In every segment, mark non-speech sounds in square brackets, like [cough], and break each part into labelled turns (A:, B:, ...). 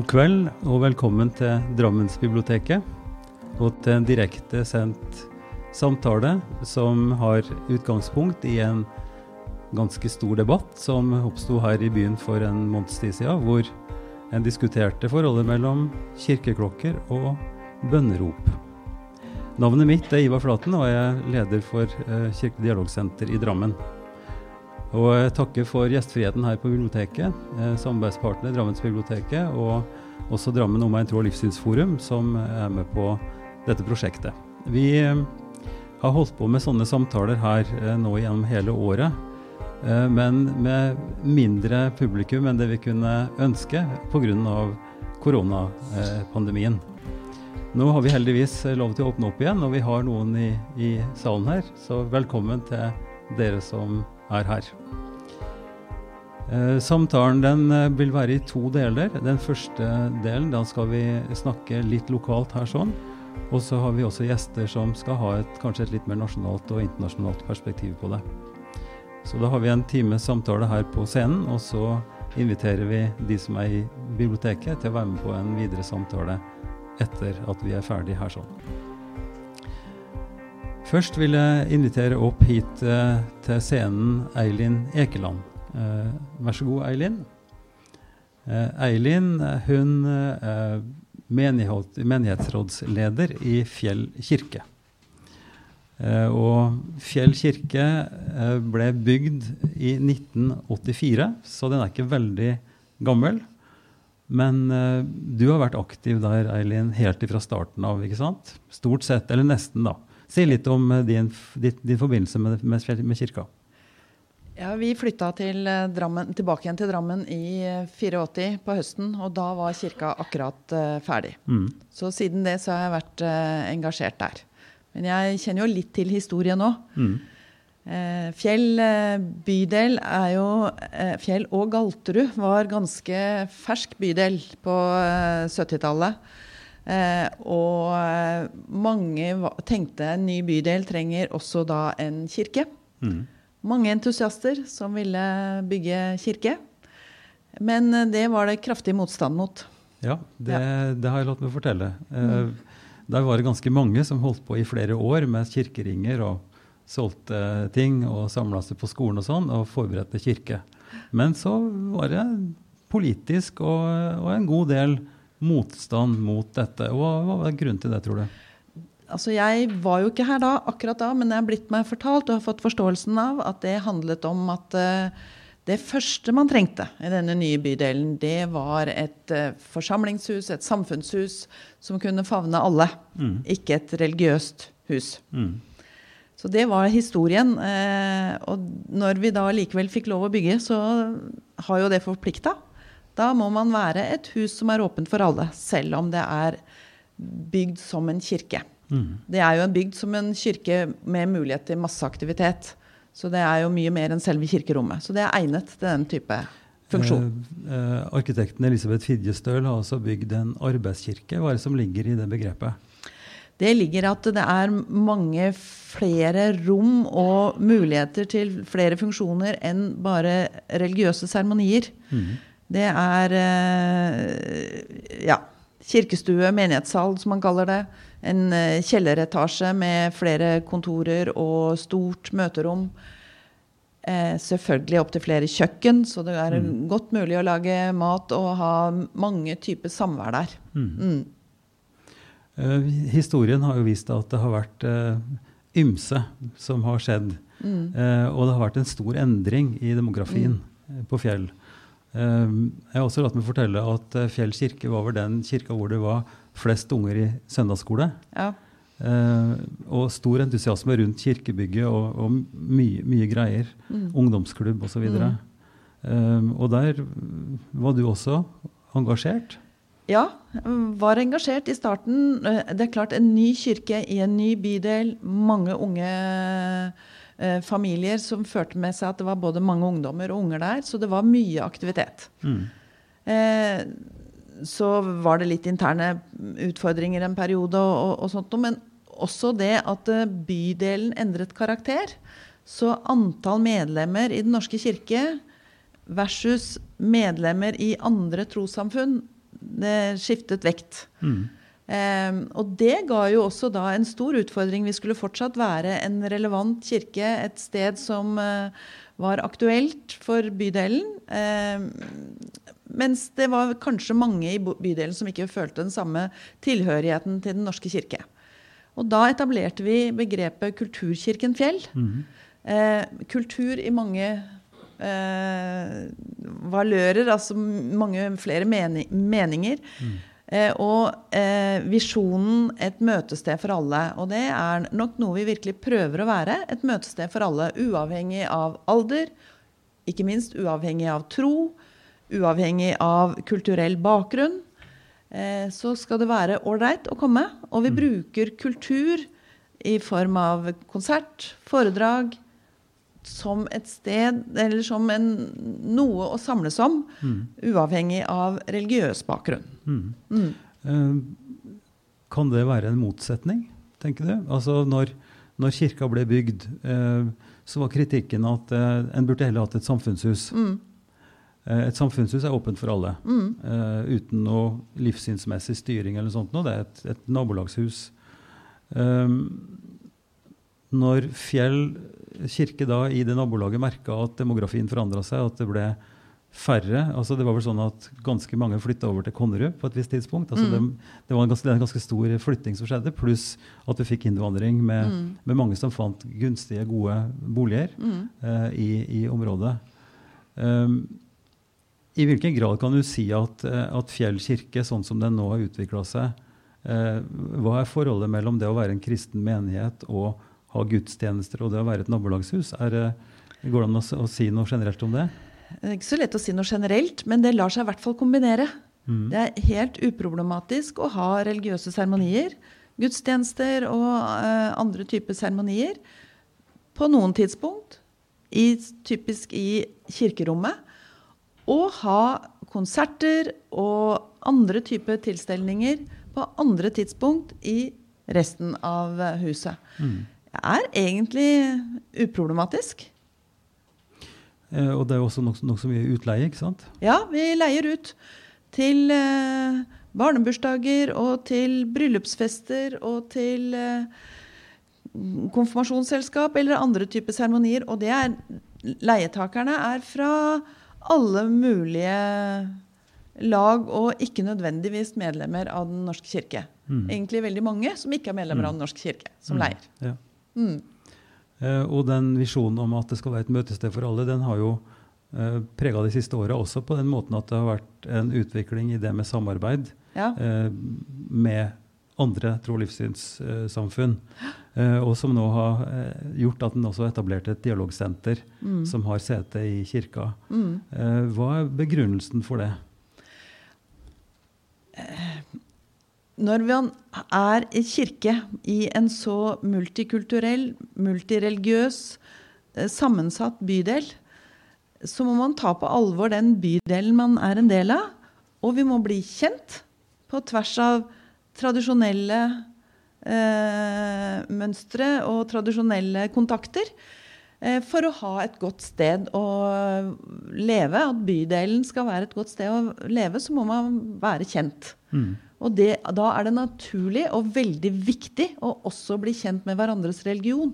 A: God kveld og velkommen til Drammensbiblioteket og til en direkte sendt samtale som har utgangspunkt i en ganske stor debatt som oppsto her i byen for en måneds tid siden, hvor en diskuterte forholdet mellom kirkeklokker og bønnerop. Navnet mitt er Ivar Flaten, og jeg er leder for eh, Kirkelig dialogsenter i Drammen. Og jeg takker for gjestfriheten her på biblioteket, eh, samarbeidspartner Drammensbiblioteket og også Drammen Omegn tro- og livssynsforum, som er med på dette prosjektet. Vi eh, har holdt på med sånne samtaler her eh, nå gjennom hele året, men med mindre publikum enn det vi kunne ønske pga. koronapandemien. Nå har vi heldigvis lov til å åpne opp igjen, og vi har noen i, i salen her, så velkommen til dere som er her. Eh, samtalen den eh, vil være i to deler. Den første delen da skal vi snakke litt lokalt her sånn. Og så har vi også gjester som skal ha et, kanskje et litt mer nasjonalt og internasjonalt perspektiv på det. Så da har vi en times samtale her på scenen, og så inviterer vi de som er i biblioteket til å være med på en videre samtale etter at vi er ferdig her sånn. Først vil jeg invitere opp hit eh, til scenen Eilin Ekeland. Eh, vær så god, Eilin. Eh, Eilin hun er menighet, menighetsrådsleder i Fjell kirke. Eh, og Fjell kirke eh, ble bygd i 1984, så den er ikke veldig gammel. Men eh, du har vært aktiv der, Eilin, helt fra starten av, ikke sant? Stort sett, eller nesten, da. Si litt om eh, din, din, forbindelse med, med, med, kirka.
B: Ja, Vi flytta til Drammen, tilbake igjen til Drammen i 84 på høsten, og da var kirka akkurat uh, ferdig. Mm. Så siden det så har jeg vært uh, engasjert der. Men jeg kjenner jo litt til historien nå. Mm. Uh, Fjell bydel er jo Fjell og Galterud var ganske fersk bydel på 70-tallet. Eh, og mange tenkte en ny bydel trenger også da en kirke. Mm. Mange entusiaster som ville bygge kirke. Men det var det kraftig motstand mot.
A: Ja, det, ja. det har jeg latt meg fortelle. Eh, mm. Der var det ganske mange som holdt på i flere år med kirkeringer og solgte ting og samla seg på skolen og sånn og forberedte kirke. Men så var det politisk og, og en god del motstand mot dette. Hva, hva var grunnen til det, tror du?
B: Altså, jeg var jo ikke her da, akkurat da, men jeg har blitt meg fortalt og har fått forståelsen av at det handlet om at uh, det første man trengte i denne nye bydelen, det var et uh, forsamlingshus, et samfunnshus, som kunne favne alle. Mm. Ikke et religiøst hus. Mm. Så det var historien. Uh, og når vi da likevel fikk lov å bygge, så har jo det forplikta. Da må man være et hus som er åpent for alle, selv om det er bygd som en kirke. Mm. Det er jo en bygd som en kirke med mulighet til masseaktivitet. Så det er jo mye mer enn selve kirkerommet. Så det er egnet til den type funksjon.
A: Eh, eh, arkitekten Elisabeth Fidjestøl har også bygd en arbeidskirke. Hva er det som ligger i det begrepet?
B: Det ligger at det er mange flere rom og muligheter til flere funksjoner enn bare religiøse seremonier. Mm. Det er eh, ja, kirkestue, menighetssal som man kaller det. En eh, kjelleretasje med flere kontorer og stort møterom. Eh, selvfølgelig opptil flere kjøkken, så det er mm. godt mulig å lage mat og ha mange typer samvær der. Mm. Mm.
A: Eh, historien har jo vist at det har vært eh, ymse som har skjedd. Uh, og det har vært en stor endring i demografien mm. på Fjell. Ehm, jeg har også latt meg fortelle at eh, Fjell kirke var vel den kirka hvor det var flest unger i søndagsskole. Ja. Uh, og stor entusiasme rundt kirkebygget og, og mye, mye, greier. Mm. Ungdomsklubb osv. Og, så mm. um, og der var du også engasjert?
B: Ja, var engasjert i starten. Eh, det er klart, en ny kirke i en ny bydel, mange unge eh, familier som førte med seg at det var både mange ungdommer og unger der. Så det var mye aktivitet. Mm. Eh, så var det litt interne utfordringer en periode, og, og, sånt, men også det at eh, bydelen endret karakter. Så antall medlemmer i Den norske kirke versus medlemmer i andre trossamfunn, det skiftet vekt. Mm. Um, og det ga jo også da en stor utfordring. Vi skulle fortsatt være en relevant kirke, et sted som uh, var aktuelt for bydelen. Um, mens det var kanskje mange i bydelen som ikke følte den samme tilhørigheten til Den norske kirke. Og da etablerte vi begrepet Kulturkirken Fjell. Mm. -hmm. kultur i mange uh, valører, altså mange flere mening meninger. Mm. Eh, og eh, visjonen et møtested for alle. Og det er nok noe vi virkelig prøver å være. Et møtested for alle, uavhengig av alder, ikke minst uavhengig av tro, uavhengig av kulturell bakgrunn. Eh, så skal det være ålreit å komme. Og vi mm. bruker kultur i form av konsert, foredrag, som et sted, eller som en, noe å samles om, mm. uavhengig av religiøs bakgrunn. Mm.
A: Mm. Uh, kan det være en motsetning, tenker du? Altså når, når kirka ble bygd, uh, så var kritikken at uh, en burde heller hatt et samfunnshus. Mm. Et samfunnshus er åpent for alle, mm. uten noe livssynsmessig styring. eller sånt. Det er et, et nabolagshus. Når Fjell kirke da i det nabolaget merka at demografien forandra seg, at det ble færre. altså Det var vel sånn at ganske mange flytta over til Konnerud på et visst tidspunkt. altså mm. det, det, var en ganske, en ganske, stor flytting som skjedde, pluss at vi fikk innvandring med, mm. med mange som fant gunstige, gode boliger mm. eh, i, i, området. Um, I hvilken grad kan du si at, eh, at Fjell kirke, sånn som den nå har utvikla seg, eh, hva er forholdet mellom det å være en kristen menighet og ha gudstjenester og det å være et nabolagshus. Er, går det an å, å, si noe generelt om det?
B: Det er ikke så lett å si noe generelt, men det lar seg i hvert fall kombinere. Mm. Det er helt uproblematisk å ha religiøse seremonier, gudstjenester og uh, andre typer seremonier på noen tidspunkt, i, typisk i kirkerommet, og ha konserter og andre typer tilstelninger på andre tidspunkt i resten av huset. Mm er egentlig uproblematisk.
A: Eh, og det er også nokså nok mye utleie, ikke sant?
B: Ja, vi leier ut til eh, barnebursdager og til bryllupsfester og til eh, konfirmasjonsselskap eller andre typer seremonier. Og det er leietakerne er fra alle mulige lag og ikke nødvendigvis medlemmer av Den norske kirke. Mm. Egentlig veldig mange som ikke er medlemmer av mm. Den norske kirke, som mm. leier. Ja. Mm.
A: Eh, og den visjonen om at det skal være et møtested for alle, den har jo eh, prega de siste åra også på den måten at det har vært en utvikling i det med samarbeid ja. eh, med andre tro- og livssynssamfunn. Eh, og som nå har gjort at den også etablerte et dialogsenter mm. som har sete i kirka. Mm. Eh, hva er begrunnelsen for det?
B: Når man er i kirke i en så multikulturell, multireligiøs, eh, sammensatt bydel, så må man ta på alvor den bydelen man er en del av. Og vi må bli kjent på tvers av tradisjonelle eh, mønstre og tradisjonelle kontakter. Eh, for å ha et godt sted å leve. At bydelen skal være et godt sted å leve, så må man være kjent. Mm. Og det, da er det naturlig og veldig viktig å også bli kjent med hverandres religion.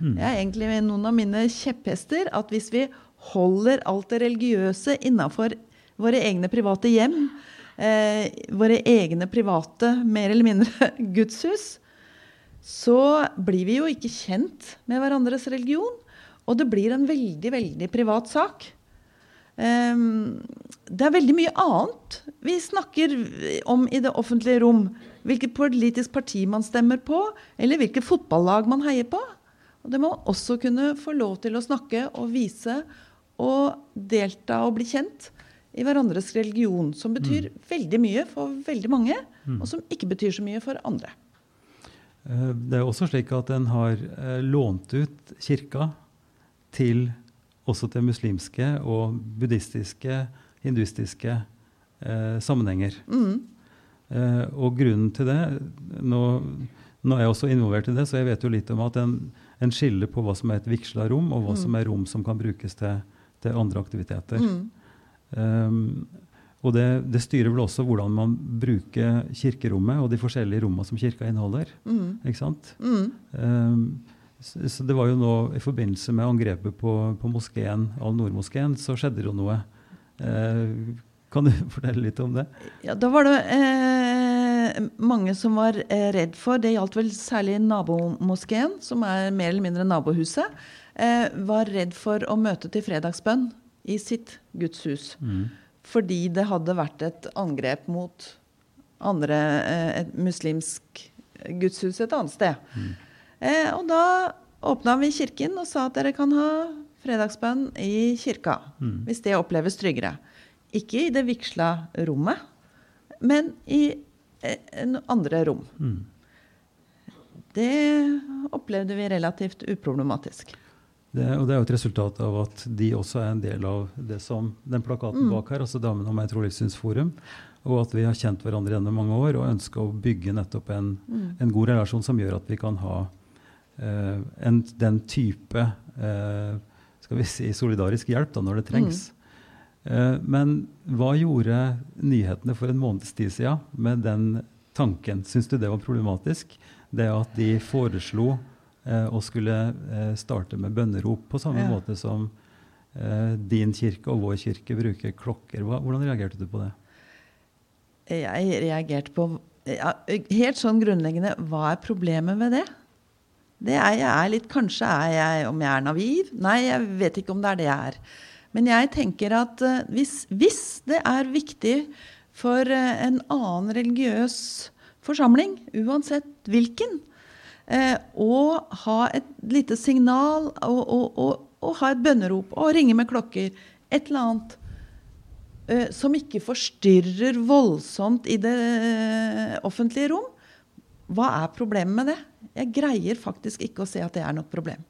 B: Mm. Det er egentlig noen av mine kjepphester at hvis vi holder alt det religiøse innafor våre egne private hjem, eh, våre egne private, mer eller mindre, [laughs] gudshus, så blir vi jo ikke kjent med hverandres religion. Og det blir en veldig, veldig privat sak. Um, det er veldig mye annet vi snakker om i det offentlige rom. Hvilket politisk parti man stemmer på, eller hvilket fotballag man heier på. Og det må også kunne få lov til å snakke og vise og delta og bli kjent i hverandres religion, som betyr mm. veldig mye for veldig mange, mm. og som ikke betyr så mye for andre.
A: Eh, det er også slik at en har eh, lånt ut kirka til også til muslimske og buddhistiske, hinduistiske eh, sammenhenger. Mm. Eh, og grunnen til det nå, nå, er jeg også involvert i det, så jeg vet jo litt om at en, en skiller på hva som er et vigsla rom, og hva mm. som er rom som kan brukes til, til andre aktiviteter. Mm. Um, Og det, det, styrer vel også hvordan man bruker kirkerommet og de forskjellige rommene som kirka inneholder. Mm. Ikke sant? Um, så, så, det var jo nå i forbindelse med angrepet på, på moskeen, Al-Noor-moskeen, så skjedde det jo noe. Eh, kan du [laughs] fortelle litt om det?
B: Ja, Da var det eh, mange som var eh, redd for Det gjaldt vel særlig nabomoskeen, som er mer eller mindre nabohuset. Eh, var redd for å møte til fredagsbønn i sitt gudshus. Mm. Fordi det hadde vært et angrep mot andre, eh, et muslimsk gudshus et annet sted. Mm. Eh, og da åpna vi kirken og sa at dere kan ha fredagsbønn i kirka. Mm. Hvis det oppleves tryggere. Ikke i det vigsla rommet, men i eh, andre rom. Mm. Det opplevde vi relativt uproblematisk.
A: Det, og det er jo et resultat av at de også er en del av det som den plakaten mm. bak her, altså Damene om meg tro livssynsforum, og at vi har kjent hverandre gjennom mange år og ønsker å bygge nettopp en, mm. en, god relasjon som gjør at vi kan ha en, den type eh, skal vi si, solidarisk hjelp da, når det trengs. Mm. Eh, men hva gjorde nyhetene for en måneds tid siden med den tanken? Syns du det var problematisk? Det at de foreslo eh, å skulle eh, starte med bønnerop på samme ja. måte som din kirke og vår kirke bruker klokker. Hvordan reagerte du på det?
B: Jeg reagerte på ja, Helt sånn grunnleggende Hva er problemet med det? Det er jeg er litt Kanskje er jeg om jeg er naiv? Nei, jeg vet ikke om det er det jeg er. Men jeg tenker at eh, hvis, hvis det er viktig for eh, en annen religiøs forsamling, uansett hvilken, eh, å ha et lite signal og, og, og, og ha et bønnerop og ringe med klokker, et eller annet som ikke forstyrrer voldsomt i det offentlige rom, hva er problemet med det? Jeg greier faktisk ikke å se at det er noe problem.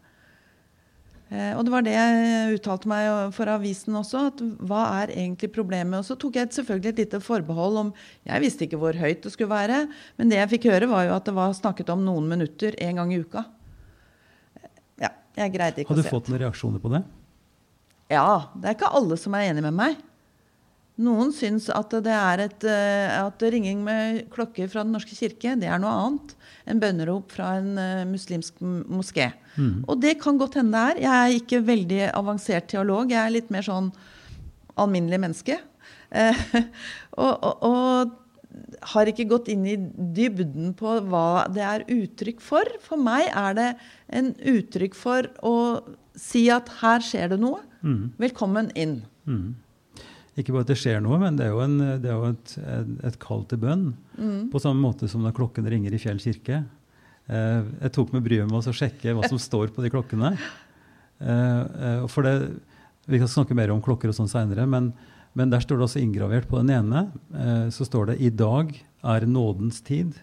B: Eh, og det var det jeg uttalte meg for avisen også. at Hva er egentlig problemet? Og så tok jeg selvfølgelig et lite forbehold om Jeg visste ikke hvor høyt det skulle være. Men det jeg fikk høre, var jo at det var snakket om noen minutter en gang i uka. Ja, jeg greide ikke
A: å se. Har du fått noen reaksjoner på det?
B: Ja. Det er ikke alle som er enig med meg. Noen syns at det er et, eh, at ringing med klokker fra Den norske kirke det er noe annet enn bønnerop fra en eh, muslimsk moské. Mm. Og det kan godt hende det er. Jeg er ikke veldig avansert teolog. Jeg er litt mer sånn alminnelig menneske. Eh, [laughs] og, og, og, har ikke gått inn i dybden på hva det er uttrykk for. For meg er det en uttrykk for å si at her skjer det noe. Mm. Velkommen inn. Mm.
A: Ikke bare at det skjer noe, men det er jo, en, det er jo et, et, et, kall til bønn. Mm. På samme måte som når klokken ringer i Fjell kirke. Eh, jeg tok med bryet med å sjekke hva som står på de klokkene. Eh, eh, for det, Vi kan snakke mer om klokker og sånn seinere, men, men, der står det også inngravert på den ene eh, så står det 'I dag er nådens tid'.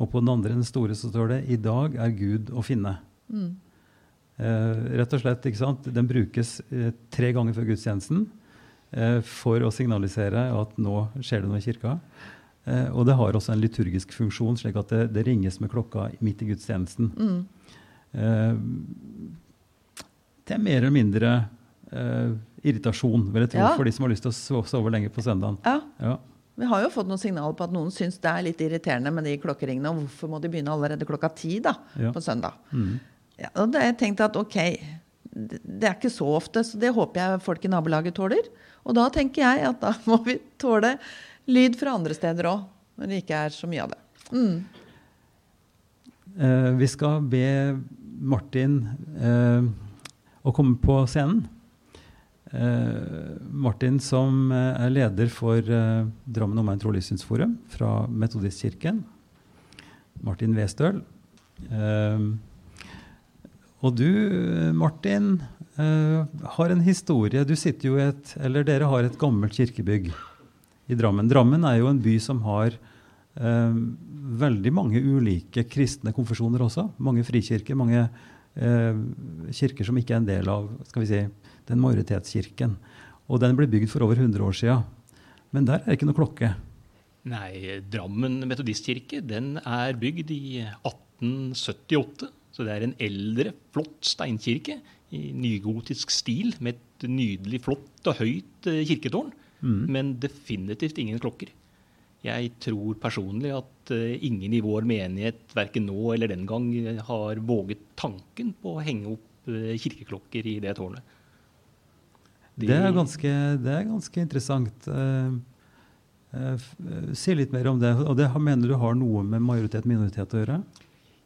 A: Og på den andre, den store, så står det 'I dag er Gud å finne'. Mm. Eh, rett og slett, ikke sant? Den brukes eh, tre ganger før gudstjenesten. Eh, for å signalisere at nå skjer det noe i kirka. Eh, og det har også en liturgisk funksjon, slik at det, det ringes med klokka midt i gudstjenesten. Mm. Det er mer eller mindre irritasjon vil jeg tro, ja. for de som har lyst til å sove lenge på søndagen.
B: Ja. ja. Vi har jo fått noen signaler på at noen syns det er litt irriterende med de klokkeringene. Og hvorfor må de begynne allerede klokka ti da, ja. på søndag? Mm. Ja, og da har jeg tenkt at ok, det er ikke så ofte, så det håper jeg folk i nabolaget tåler. Og da tenker jeg at da må vi tåle lyd fra andre steder òg, når det ikke er så mye av det. Mm.
A: Eh, vi skal be Martin eh, å komme på scenen. Eh, Martin som eh, er leder for eh, Drammen Omegn Tro Livssynsforum fra Metodistkirken. Martin Westøl. Eh, og du, Martin, uh, har en historie. Du sitter jo i et, eller Dere har et gammelt kirkebygg i Drammen. Drammen er jo en by som har eh, veldig mange ulike kristne konfesjoner også. Mange frikirker, mange eh, kirker som ikke er en del av skal vi si, den majoritetskirken. Og den ble bygd for over 100 år sia. Men der er det ikke noe klokke.
C: Nei, Drammen metodistkirke den er bygd i 1878. Så det er en eldre, flott steinkirke i nygotisk stil med et nydelig, flott og høyt eh, kirketårn. mm. men definitivt ingen klokker. Jeg tror personlig at uh, ingen i vår menighet, verken nå eller den gang, har våget tanken på å henge opp uh, kirkeklokker i det tårnet.
A: De, det, er ganske, det, er ganske, interessant. Uh, si litt mer om det. Og det mener du har noe med majoritet-minoritet å gjøre?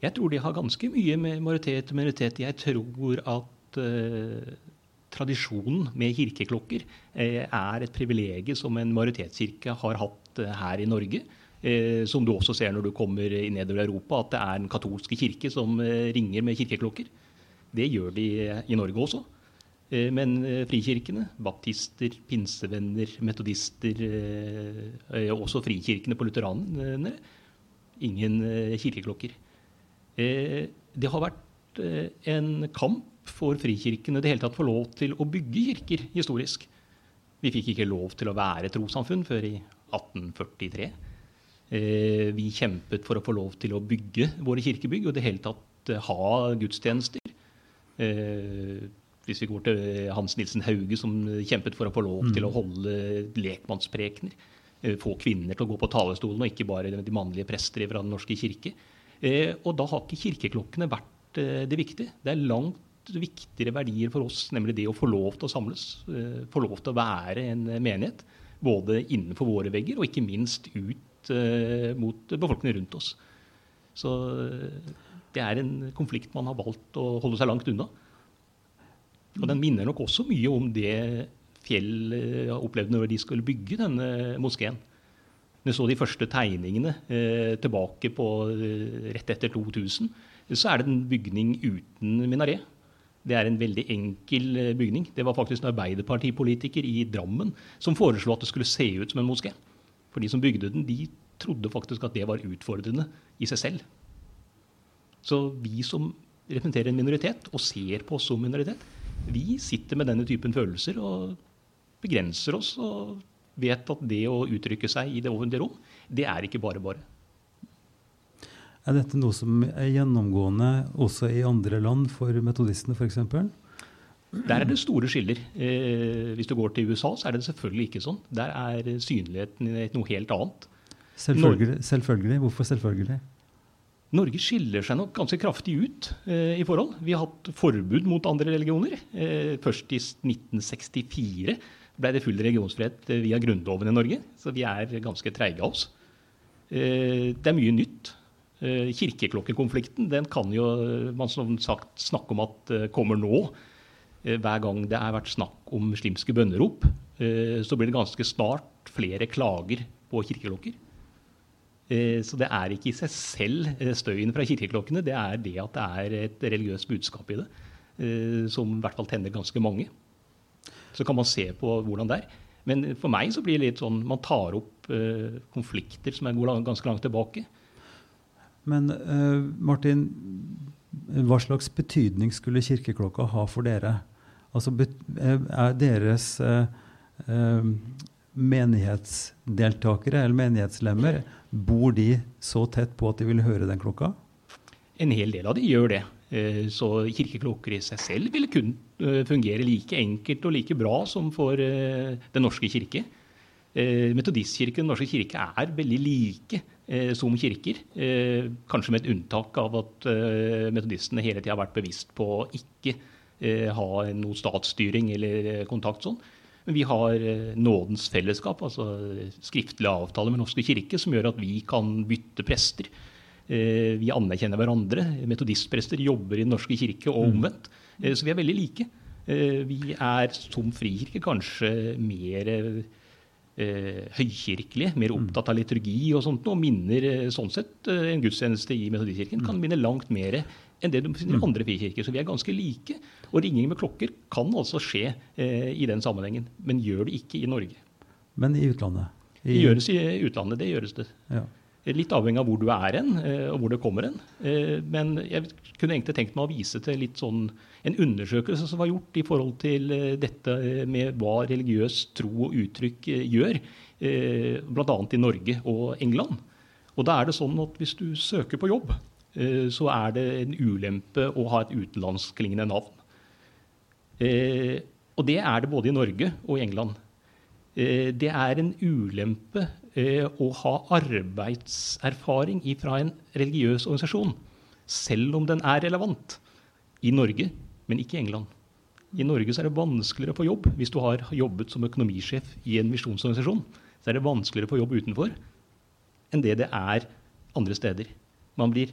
C: Jeg tror de har ganske mye med majoritet og minoritet. Jeg tror at tradisjonen med kirkeklokker eh, er et privilegium som en majoritetskirke har hatt eh, her i Norge. Eh, som du også ser når du kommer nedover Europa, at det er den katolske kirke som ringer med kirkeklokker. Det gjør de i Norge også. Men frikirkene, baptister, pinsevenner, metodister, også frikirkene på lutheranene, ingen kirkeklokker. Det har vært en kamp for frikirkene det hele tatt få lov til å bygge kirker historisk. Vi fikk ikke lov til å være trossamfunn før i 1843. Eh, vi kjempet for å få lov til å bygge våre kirkebygg og det hele tatt eh, ha gudstjenester. Eh, hvis vi går til Hans Nilsen Hauge, som kjempet for å få lov til å mm. holde lekmannsprekener. Få kvinner til å gå på talerstolen, og ikke bare de mannlige prester fra Den norske kirke. Og da har ikke kirkeklokkene vært det viktige. Det er langt viktigere verdier for oss, nemlig det å få lov til å samles. Eh, få lov til å være en menighet. Både innenfor våre vegger og ikke minst ut eh, mot befolkningen rundt oss. Så eh, det er en konflikt man har valgt å holde seg langt unna. Og den minner nok også mye om det Fjell opplevde når de skulle bygge denne moskeen. Når vi så de første tegningene eh, tilbake på eh, rett etter 2000, så er det en bygning uten minaret. Det er en veldig enkel eh, bygning. Det var faktisk en arbeiderpartipolitiker i Drammen som foreslo at det skulle se ut som en moské. For de som bygde den, de trodde faktisk at det var utfordrende i seg selv. Så vi som representerer en minoritet, og ser på oss som minoritet, vi sitter med denne typen følelser og begrenser oss og vet at det å uttrykke seg i det offentlige rom, det er ikke bare bare.
A: Er dette noe som er gjennomgående også i andre land for metodistene f.eks.?
C: Der er det store skiller. Eh, hvis du går til USA, så er det selvfølgelig ikke sånn. Der er synligheten noe helt annet.
A: Selvfølgelig. selvfølgelig. Hvorfor selvfølgelig?
C: Norge skiller seg nok ganske kraftig ut eh, i forhold. Vi har hatt forbud mot andre religioner. Eh, først i 1964 ble det full religionsfrihet via Grunnloven i Norge. Så vi er ganske treige av oss. Eh, det er mye nytt. Eh, kirkeklokkekonflikten den kan jo man som sagt snakke om at kommer nå. Hver gang det har vært snakk om muslimske bønnerop, så blir det ganske snart flere klager på kirkeklokker. Så det er ikke i seg selv støyen fra kirkeklokkene, det er det at det er et religiøst budskap i det, som i hvert fall tenner ganske mange. Så kan man se på hvordan det er. Men for meg så blir det litt sånn man tar opp konflikter som er ganske langt tilbake.
A: Men uh, Martin, hva slags betydning skulle kirkeklokka ha for dere? Altså, eh, er deres uh, uh, menighetsdeltakere eller menighetslemmer Bor de så tett på at de vil høre den klokka?
C: En hel del av de gjør det. Så kirkeklokker i seg selv vil kun fungere like enkelt og like bra som for Den norske kirke. Metodistkirken og Den norske kirke er veldig like eh, som kirker. Eh, kanskje med et unntak av at eh, metodistene hele tida har vært bevisst på å ikke eh, ha noe statsstyring eller eh, kontakt sånn. Men vi har eh, nådens fellesskap, altså skriftlig avtale med Norske kirke, som gjør at vi kan bytte prester. Vi anerkjenner hverandre. Metodistprester jobber i Den norske kirke og mm. omvendt. Så vi er veldig like. Vi er som frikirke kanskje mer eh, høykirkelige, mer mm. opptatt av liturgi og sånt, og minner eh, sånn sett eh, en gudstjeneste i Metodistkirken kan mm. minne langt mer enn det du finner i andre frikirker. Så vi er ganske like. Og ringing med klokker kan altså skje eh, i den sammenhengen, men gjør det ikke i Norge.
A: Men i utlandet?
C: I... Det gjøres i utlandet, det gjøres det. Ja. Litt avhengig av hvor du er hen, eh, og hvor det kommer hen. Eh, men jeg kunne egentlig tenkt meg å vise til sånn en undersøkelse som var gjort i forhold til eh, dette med hva religiøs tro og uttrykk gjør, bl.a. i Norge og England. Og da er det sånn at hvis du søker på jobb, så er det en ulempe å ha et utenlandskklingende navn. Og det er det både i Norge og i England. Det er en ulempe å ha arbeidserfaring fra en religiøs organisasjon, selv om den er relevant, i Norge, men ikke i England. I Norge så er det vanskeligere å få jobb hvis du har jobbet som økonomisjef i en misjonsorganisasjon. Så er det vanskeligere å få jobb utenfor enn det det er andre steder. Man, blir,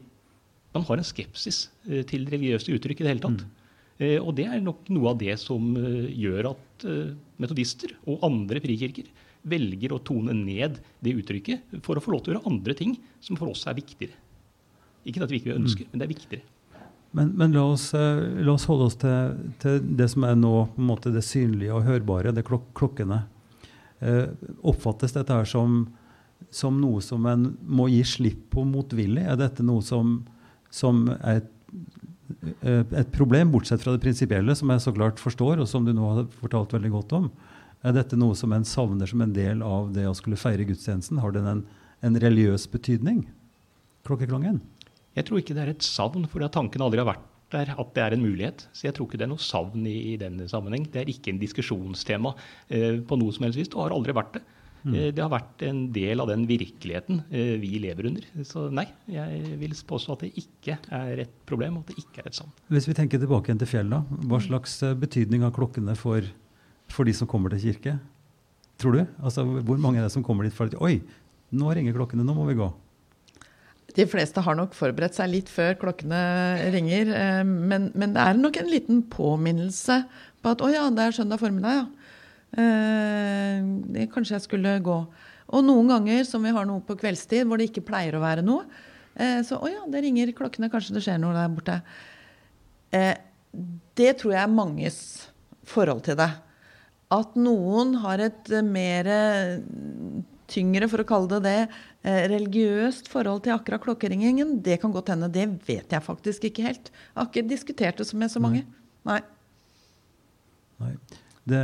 C: man har en skepsis eh, til religiøse uttrykk i det hele tatt. Mm. Eh, og det er nok noe av det som eh, gjør at metodister og andre frikirker velger å tone ned det uttrykket for å få lov til å gjøre andre ting som for oss er viktigere. Ikke at vi ikke ønsker, mm. men det er viktigere.
A: Men, men la, oss, la, oss, holde oss til, til, det som er nå på en måte det synlige og hørbare, det klok klokkene. Eh, oppfattes dette her som som noe som en må gi slipp på motvillig? Er dette noe som, som er et, eh, et, problem, bortsett fra det prinsipielle, som jeg så klart forstår, og som du nå har fortalt veldig godt om? Er dette noe som en savner som en del av det å skulle feire gudstjenesten? Har den en, en religiøs betydning, klokkeklangen?
C: Jeg tror ikke det er et savn, for tanken aldri har vært der at det er en mulighet. Så jeg tror ikke det er noe savn i, i denne sammenheng. Det er ikke en diskusjonstema eh, på noe som helst vis. Det har aldri vært det. Mm. Eh, det har vært en del av den virkeligheten eh, vi lever under. Så nei, jeg vil påstå at det ikke er et problem, og at det ikke er et savn.
A: Hvis vi tenker tilbake igjen til fjellet, hva slags eh, betydning har klokkene for, for de som kommer til kirke? Tror du? Altså, Hvor mange er det som kommer dit for at Oi, nå ringer klokkene, nå må vi gå.
B: De fleste har nok forberedt seg litt før klokkene ringer. Men, men det er nok en liten påminnelse på at å ja, det er søndag formiddag, ja. Eh, kanskje jeg skulle gå. Og noen ganger som vi har noe på kveldstid hvor det ikke pleier å være noe, eh, så å ja, det ringer klokkene, kanskje det skjer noe der borte. Eh, det tror jeg er manges forhold til det. At noen har et mer tyngre, for å kalle det det, religiøst forhold til akkurat klokkeringingen, det kan godt hende. Det vet jeg faktisk ikke helt. Jeg har ikke diskutert det med så mange. Nei.
A: Nei. Det,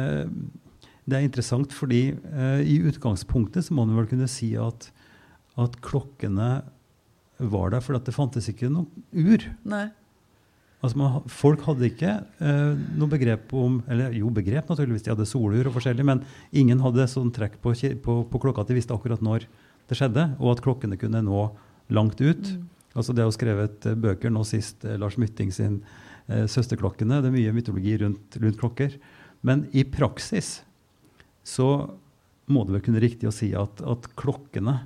A: det er interessant fordi eh, i utgangspunktet så må man vel kunne si at, at klokkene var der fordi det fantes ikke noe ur.
B: Nei.
A: Altså man, folk hadde ikke eh, noe begrep om Eller jo, begrep naturligvis, de hadde solur og forskjellig, men ingen hadde sånn trekk på, på, på, klokka at de visste akkurat når det skjedde, og at klokkene kunne nå langt ut. Mm. Altså Det er jo skrevet eh, bøker, nå sist eh, Lars Mytting sin eh, 'Søsterklokkene'. Det er mye mytologi rundt, rundt klokker. Men i praksis så må det vel kunne riktig å si at, at, klokkene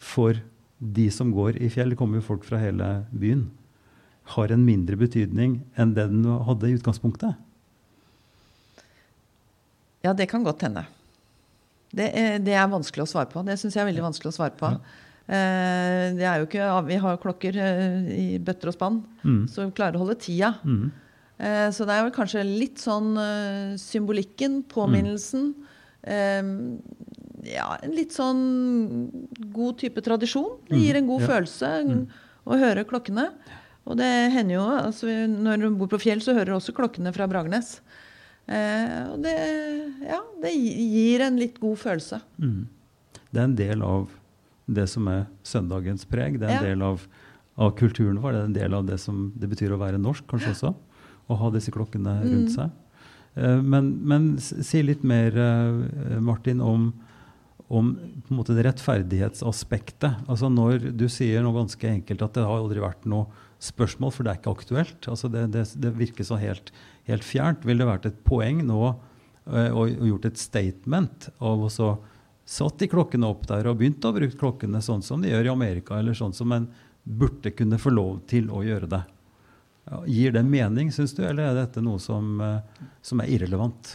A: for de som går i fjell, det kommer jo folk fra hele byen, har en mindre betydning enn det den hadde i utgangspunktet?
B: Ja, det kan godt hende. Det er, det er vanskelig å svare på. Det syns jeg er veldig vanskelig å svare på. Ja. Eh, er ikke, vi har klokker eh, i bøtter og spann, mm. så vi klarer å holde tida. Mm. Eh, så det er vel kanskje litt sånn symbolikken, påminnelsen. Mm. ja, en litt sånn god type tradisjon. Det gir en god mm. ja. følelse mm. å høre klokkene. Og det hender jo altså, Når du bor på fjell, så hører du også klokkene fra Bragernes. Eh, og det, ja, det gir en litt god følelse. Mm.
A: Det er en del av det som er søndagens preg. Det er en ja. del av, av kulturen vår. Det er en del av det som det betyr å være norsk, kanskje også å ha disse klokkene rundt mm. seg. Eh, men, men, si litt mer, eh, Martin, om, om det rettferdighetsaspektet. Altså Når du sier noe ganske enkelt at det har aldri vært noe spørsmål, for det er ikke aktuelt. Altså det, det, det virker så helt, helt, fjernt. Vil det vært et poeng nå uh, og gjort et statement av å så satt de klokkene opp der og begynt å bruke klokkene sånn som de gjør i Amerika, eller sånn som en burde kunne få lov til å gjøre det? Gir det mening, syns du, eller er dette noe som, eh, som, er irrelevant?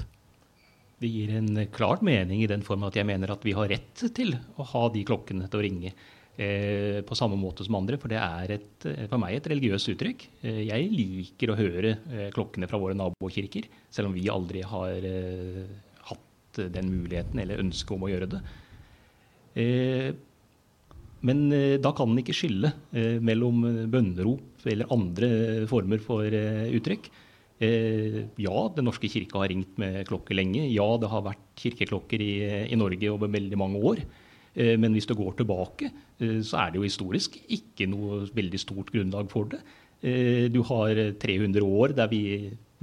C: Det gir en klart mening i den form at jeg mener at vi har rett til å ha de klokkene til å ringe eh, på samme måte som andre. For det er et, eh, for meg et religiøst uttrykk. Eh, jeg liker å høre klokkene fra våre nabokirker, selv om vi aldri har hatt den muligheten eller ønsket om å gjøre det. Men da kan en ikke skille mellom bønnerop eller andre former for uttrykk. Ja, Den norske kirke har ringt med klokke lenge. Ja, det har vært kirkeklokker i, i Norge over veldig mange år. Men hvis du går tilbake, så er det jo historisk ikke noe veldig stort grunnlag for det. Du har 300 år der vi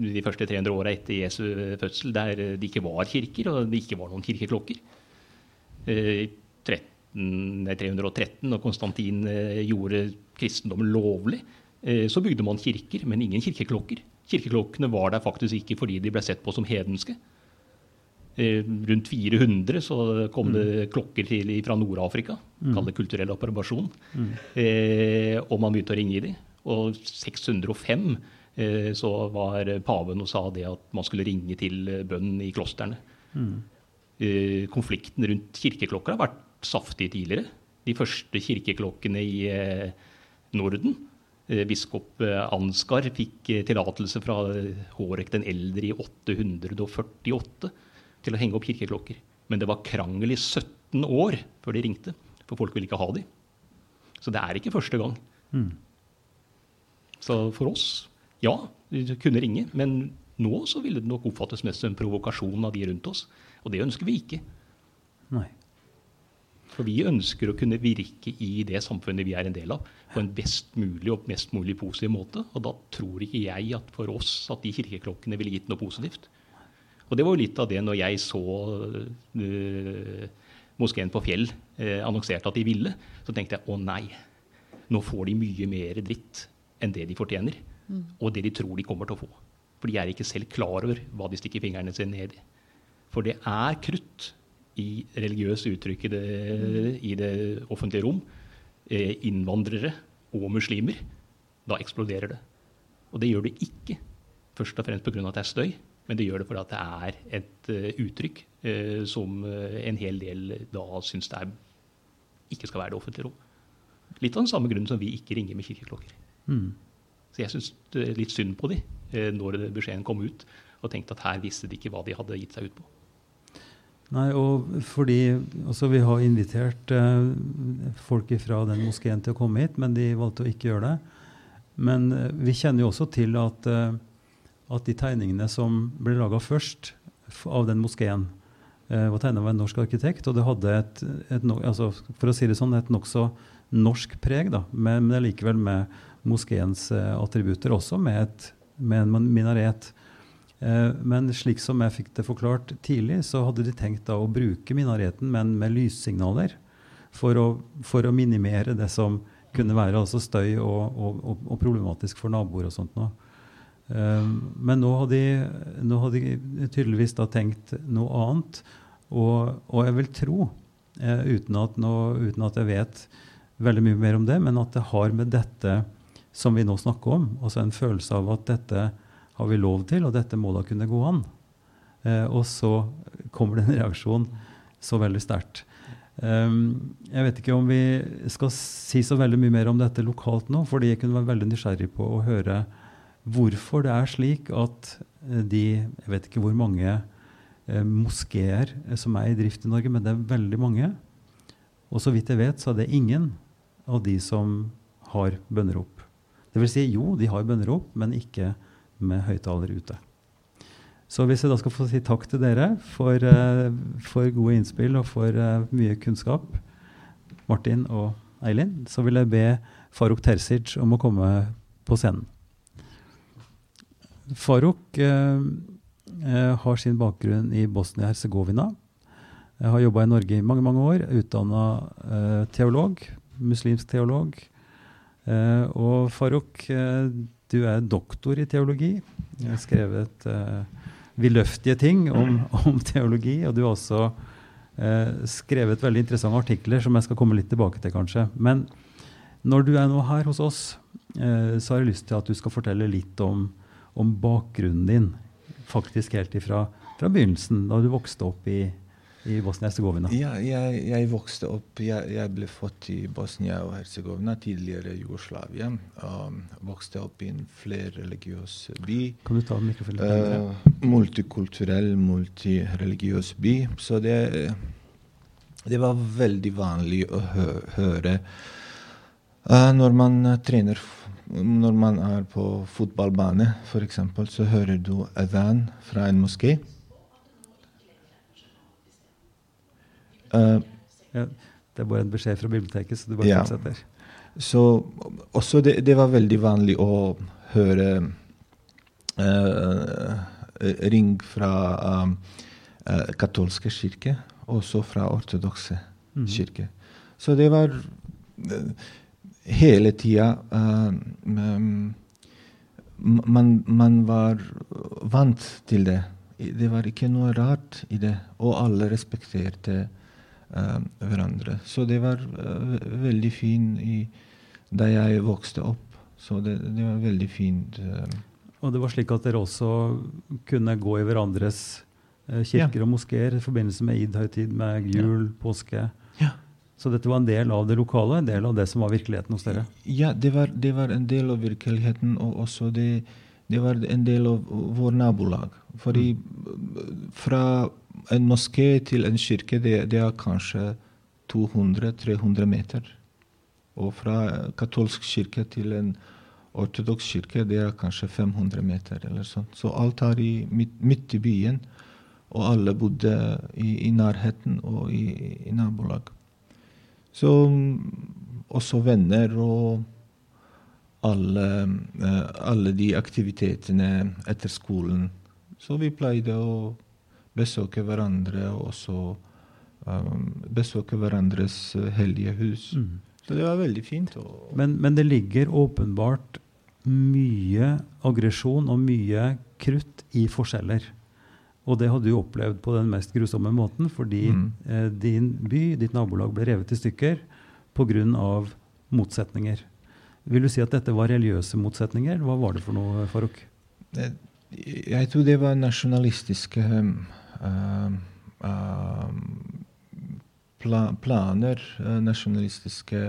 C: de første 300 åra etter Jesu fødsel, der det ikke var kirker og det ikke var noen kirkeklokker. I 313, når Konstantin gjorde kristendommen lovlig, så bygde man kirker, men ingen kirkeklokker. Kirkeklokkene var der faktisk ikke fordi de ble sett på som hedenske. Eh, rundt 400 så kom det mm. klokker til fra Nord-Afrika. Mm. Kall det kulturell approbasjon. Mm. Eh, og man begynte å ringe i dem. Og 605 eh, så var paven og sa det at man skulle ringe til bønn i klostrene. Mm. Eh, konflikten rundt kirkeklokker har vært saftig tidligere. De første kirkeklokkene i eh, Norden Eh, biskop eh, Ansgar fikk eh, tillatelse fra Hårek den eldre i 848 til å henge opp kirkeklokker. Men det var krangel i 17 år før de ringte, for folk ville ikke ha de. Så det er ikke første gang. Mm. Så for oss, ja, de kunne ringe. Men nå så ville det nok oppfattes mest som en provokasjon av de rundt oss. Og det ønsker vi ikke.
A: Nei.
C: For vi ønsker å kunne virke i det samfunnet vi er en del av, på en best mulig og mest mulig positiv måte. Og da tror ikke jeg at for oss at de kirkeklokkene ville gitt noe positivt. Og det var jo litt av det når jeg så uh, moskeen på Fjell uh, annonserte at de ville. Så tenkte jeg å nei, nå får de mye mer dritt enn det de fortjener. Mm. Og det de tror de kommer til å få. For de er ikke selv klar over hva de stikker fingrene sine ned i. For det er krutt i religiøse uttrykk i det, i det offentlige rom, eh, innvandrere og muslimer, da eksploderer det. Og det gjør det ikke først og fremst pga. at det er støy, men det gjør det fordi det er et uh, uttrykk uh, som uh, en hel del da syns det er, ikke skal være det offentlige rom. Litt av den samme grunnen som vi ikke ringer med kirkeklokker. Mm. Så jeg syns litt synd på de når beskjeden kom ut, og tenkte at her visste de ikke hva de hadde gitt seg ut på.
A: Nei, og fordi altså Vi har invitert eh, folk fra den moskeen til å komme hit, men de valgte å ikke gjøre det. Men eh, vi kjenner jo også til at, eh, at de tegningene som ble laga først av den moskeen, eh, var tegna av en norsk arkitekt, og det hadde et, et altså, for å si det sånn, et nokså norsk preg, da, men, men likevel med moskeens eh, attributter, også med, et, med en minaret. Eh, men slik som jeg fikk det forklart tidlig, så hadde de tenkt å bruke minareten, men med lyssignaler. For å, for å, minimere det som kunne være altså støy og, og, og, problematisk for naboer og sånt. Nå. Eh, men nå har, de, nå har de tydeligvis tenkt noe annet. Og, og jeg vil tro, eh, uten at, nå, uten at, jeg vet veldig mye mer om det, men at det har med dette som vi nå snakker om, altså en følelse av at dette har vi lov til, og dette må da kunne gå an. Eh, og så kommer det en reaksjon så veldig sterkt. Um, jeg vet ikke om vi skal si så veldig mye mer om dette lokalt nå, fordi jeg kunne være veldig nysgjerrig på å høre hvorfor det er slik at eh, de Jeg vet ikke hvor mange eh, moskeer som er i drift i Norge, men det er veldig mange. Og så vidt jeg vet, så er det ingen av de som har bønnerop. Vil si, jo, de har bønnerop, men ikke med høyttaler ute. Så hvis jeg da skal få si takk til dere for, uh, for gode innspill og for mye kunnskap, Martin og Eilin, så vil jeg be Faruk Tersic om å komme på scenen. Faruk uh, har sin bakgrunn i Bosnia-Hercegovina. Jeg har jobba i Norge i mange mange år, utdanna teolog, muslimsk teolog. og Faruk du er doktor i teologi. Jeg har skrevet uh, vidløftige ting om, [laughs] om, teologi. Og du har også skrevet veldig interessante artikler som jeg skal komme litt tilbake til, kanskje. Men når du er nå her hos oss, så har jeg lyst til at du skal fortelle litt om, om bakgrunnen din. Faktisk helt ifra fra begynnelsen, da du vokste opp i, i Bosnia-Hercegovina?
D: Ja, jeg, jeg, vokste opp jeg, jeg, ble født i Bosnia og Hercegovina, tidligere Jugoslavia. Um, vokste opp i en flerreligiøs by.
A: Kan du ta mikrofonen?
D: Uh, multikulturell, multireligiøs by. Så det, det var veldig vanlig å hø høre uh, når man trener når man er på fotballbane, f.eks., så hører du adhan fra en moské.
A: Uh, ja, det er bare en beskjed fra biblioteket, så du bare ja. fortsetter.
D: Så også det, det, var veldig vanlig å høre ring fra um, katolske kirke, også fra ortodokse mm. kirke. Så det var hele tida um, man, man, var vant til det. Det var ikke noe rart i det, og alle respekterte uh, hverandre. Så det var uh, veldig fint da jeg vokste opp. Så det, det var veldig fint. Uh.
A: Og det var slik at dere også kunne gå i hverandres kirker ja. og moskeer i forbindelse med id-høytid, med jul, ja. påske?
D: Ja.
A: Så dette var en del av det lokale, en del av det som var virkeligheten hos dere?
D: Ja, det var, det var en del av virkeligheten, og også det, det var en del av vår nabolag. Fordi mm. fra en moské til en kirke, det, det er kanskje 200-300 meter. Og fra katolsk kirke til en ortodoks kirke, det er kanskje 500 meter. eller sånt. Så alt er i, midt, midt, i byen, og alle bodde i, i nærheten og i, i nabolag. Så også venner og alle, eh, alle, de aktivitetene etter skolen. Så vi pleide å besøke hverandre og også um, besøke hverandres hellige hus. Mm. Så det var veldig fint.
A: Men, men, det ligger åpenbart mye aggresjon og mye krutt i forskjeller. Og det hadde du opplevd på den mest grusomme måten, fordi mm. eh, din by, ditt nabolag, ble revet i stykker pga. motsetninger. Vil du si at dette var religiøse motsetninger? Hva var det for noe, Farouk?
D: Jeg tror det var nasjonalistiske uh, uh, pla planer, uh, nasjonalistiske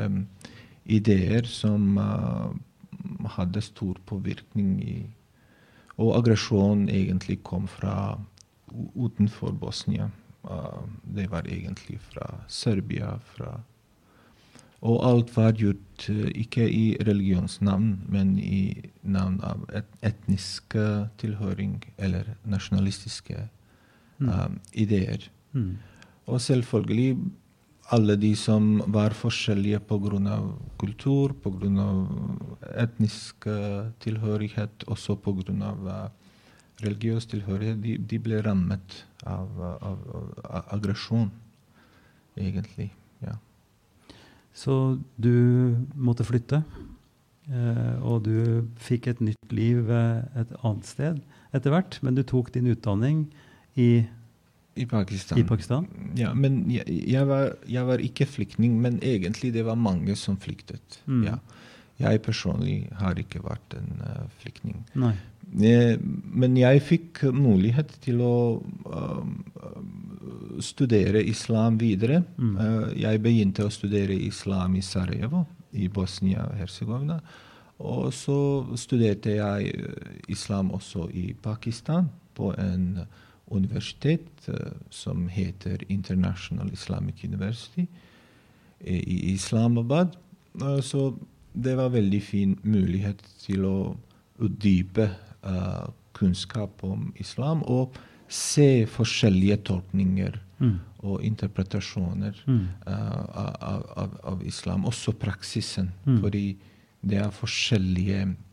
D: ideer som hadde stor påvirkning i Og aggresjon egentlig kom fra utenfor Bosnia. Uh, det var egentlig fra Serbia. fra og alt var gjort uh, ikke i religionsnavn, men i navn av et etnisk tilhøring eller nasjonalistiske mm. ideer. Mm. Og selvfølgelig alle de som var forskjellige pga. kultur, pga. etnisk tilhørighet, også pga. Uh, religiøs tilhørighet, de, de, ble rammet av, av, av, aggresjon, egentlig. ja.
A: Så du måtte flytte, eh, og du fikk et nytt liv et annet sted etter hvert, men du tok din utdanning i
D: i Pakistan.
A: I Pakistan?
D: Ja, men jeg, jeg, var, jeg, var, ikke flyktning, men egentlig det var mange som flyktet. Mm. Ja. Jeg personlig har ikke vært en uh, flyktning. Eh, men jeg fikk mulighet til å uh, studere islam videre. Mm. Uh, jeg begynte å studere islam i Sarajevo i Bosnia-Hercegovina. Og så studerte jeg islam også i Pakistan, på en universitet som heter International Islamic University i Islamabad. så det var veldig fin mulighet til å utdype uh, kunnskap om islam og se forskjellige tolkninger mm. og interpretasjoner mm. uh, av, av, av, islam. Også praksisen. Mm. Fordi det er forskjellige kulturer,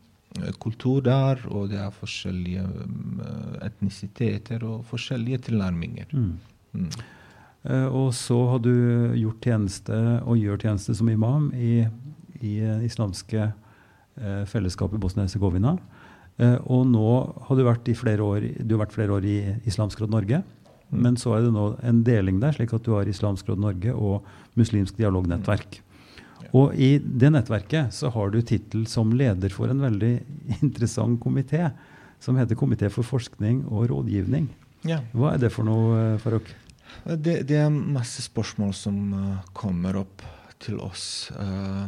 D: kultur der, og det er forskjellige etnisiteter og forskjellige tilnærminger.
A: Uh, og så har du gjort tjeneste og gjør tjeneste som imam i, i islamske fellesskapet i Bosnia-Hercegovina. Eh, og nå har du vært, flere år, du har vært flere år i Islamsk Råd Norge. Mm. Men så er det nå en deling der, slik at du har Islamsk Råd Norge og Muslimsk dialognettverk. Mm. Og i det nettverket så har du tittel som leder for en veldig [laughs] interessant komité, som heter Komité for forskning og rådgivning.
D: Ja.
A: Hva er det for noe, eh, Farouk?
D: Det, det, er masse spørsmål som uh, kommer opp til oss, uh,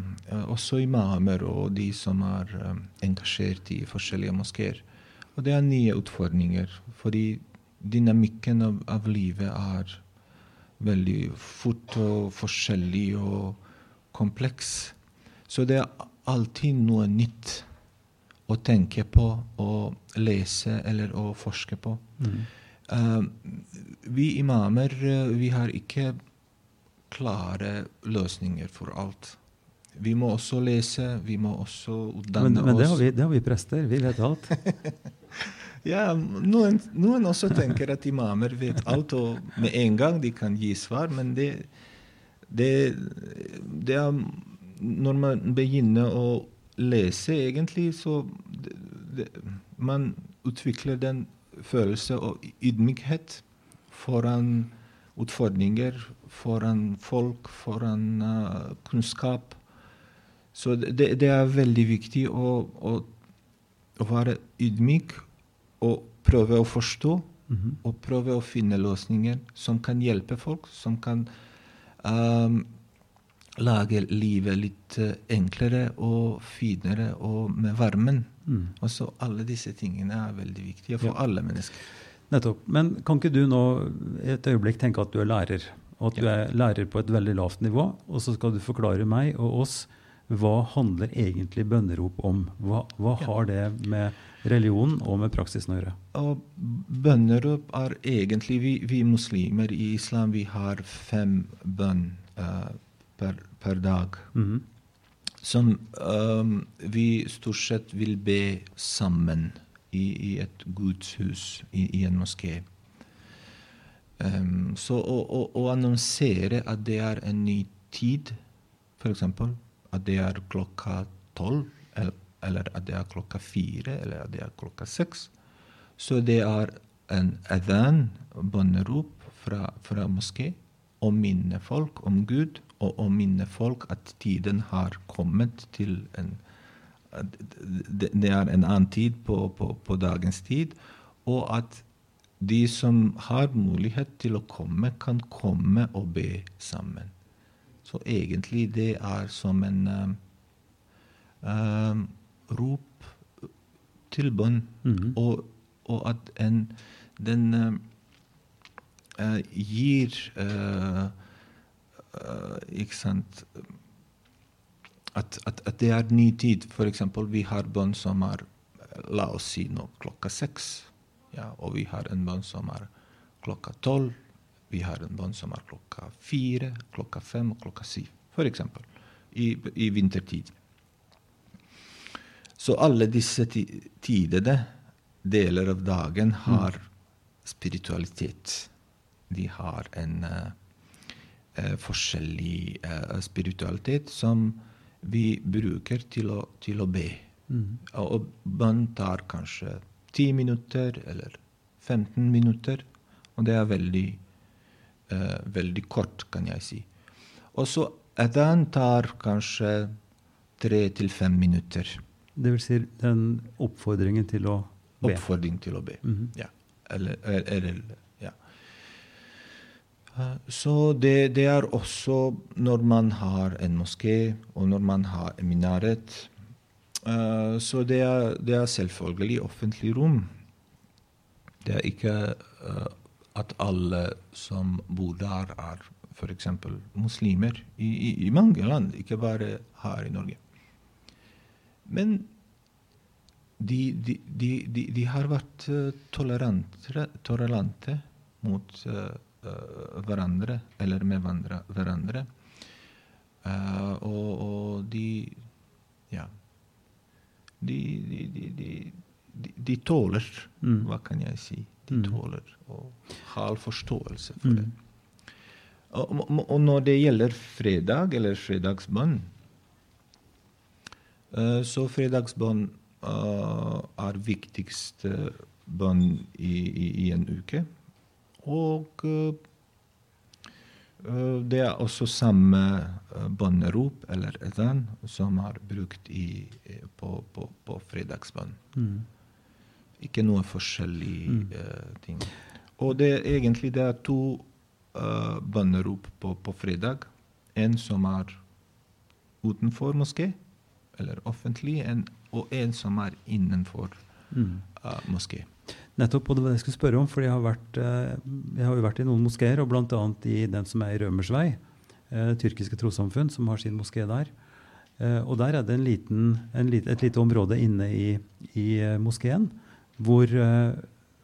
D: også imamer og de som er um, engasjert i forskjellige moskeer. Og det er nye utfordringer, fordi dynamikken av, av livet er veldig fort og forskjellig og kompleks. Så det er alltid noe nytt å tenke på og lese eller å forske på. Mm. Uh, vi imamer vi har ikke klare løsninger for alt. Vi må også lese, vi må også utdanne
A: men, men det har vi, det har vi prester. Vi vet alt. [laughs]
D: Ja, noen, noen, også tenker at imamer vet alt, og med en gang de kan gi svar. Men det, det, det er Når man begynner å lese, egentlig, så det, Man utvikler den følelse av ydmykhet foran utfordringer, foran folk, foran uh, kunnskap. Så det, det, er veldig viktig å, å, å være ydmyk og prøve å forstå. Mm -hmm. Og prøve å finne løsninger som kan hjelpe folk, som kan um, lage livet litt uh, enklere og finere og med varmen. Mm. Og så alle disse tingene er veldig viktige for ja. alle mennesker.
A: Nettopp. Men kan ikke du nå et øyeblikk tenke at du er lærer? Og at du er lærer på et veldig lavt nivå, og så skal du forklare meg og oss hva handler egentlig bønnerop om? Hva, hva har det med religion og med praksisen å gjøre?
D: Og bønnerop er egentlig vi, vi, muslimer i islam vi har fem bønn uh, per, per, dag. Mm -hmm. Som um, vi stort sett vil be sammen i, i et gudshus, i, i en moské. Um, så å, å, å annonsere at det er en ny tid, f.eks at det er klokka tolv, eller at det er klokka fire, eller at det er klokka seks. Så det er en adhan, bønnerop fra, fra moské, å minne folk om Gud, og å minne folk at tiden har kommet til en Det er en annen tid på, på, på dagens tid, og at de som har mulighet til å komme, kan komme og be sammen. Så egentlig det er som en um, um, rop til bønn. Mm -hmm. og, og, at en, den uh, gir uh, uh, Ikke sant at, at, at, det er ny tid. F.eks. vi har bønn som er La oss si nå klokka seks. Ja, og vi har en bønn som er klokka tolv. Vi har en bønn som er klokka fire, klokka fem og klokka syv, f.eks. I, i vintertid. Så alle disse tidene, deler av dagen, har spiritualitet. De har en uh, forskjellig uh, spiritualitet som vi bruker til å, til å be. Mm. Og bønn tar kanskje 10 minutter eller 15 minutter, og det er veldig uh, veldig kort, kan jeg si. Og så adhan tar kanskje tre til fem minutter.
A: Det vil si den oppfordringen til å be?
D: Oppfordring til å be, mm -hmm. ja. Eller, eller, ja. Så det, det, er også når man har en moské, og når man har en minaret. Uh, så det er, det er, selvfølgelig offentlig rom. Det er ikke uh, at alle som bor der, er f.eks. muslimer i, i, i, mange land, ikke bare her i Norge. Men de, de, de, de har vært tolerante, tolerante, mot uh, hverandre, eller med hverandre. Og, og, de Ja. De, de, tåler, mm. hva kan jeg si de mm. tåler og har forståelse for det. Mm. Og, og, når det gjelder fredag, eller fredagsbønn uh, Så fredagsbønn uh, er viktigste bønn i, i, i, en uke. Og uh, det er også samme bønnerop, eller etan, som er brukt i, på, på, på fredagsbønn. Mm. Ikke noe forskjellig mm. uh, ting. Og det er egentlig det er to uh, bønnerop på, på, fredag. En som er utenfor moské, eller offentlig, en, og en som er innenfor mm. uh, moské.
A: Nettopp, og det var det jeg skulle spørre om. for Jeg har, vært, jeg har jo vært i noen moskeer, og bl.a. i den som er i Rømersvei, eh, tyrkiske trossamfunn, som har sin moské der. Eh, og der er det en liten, en, et lite område inne i, i moskeen hvor, eh,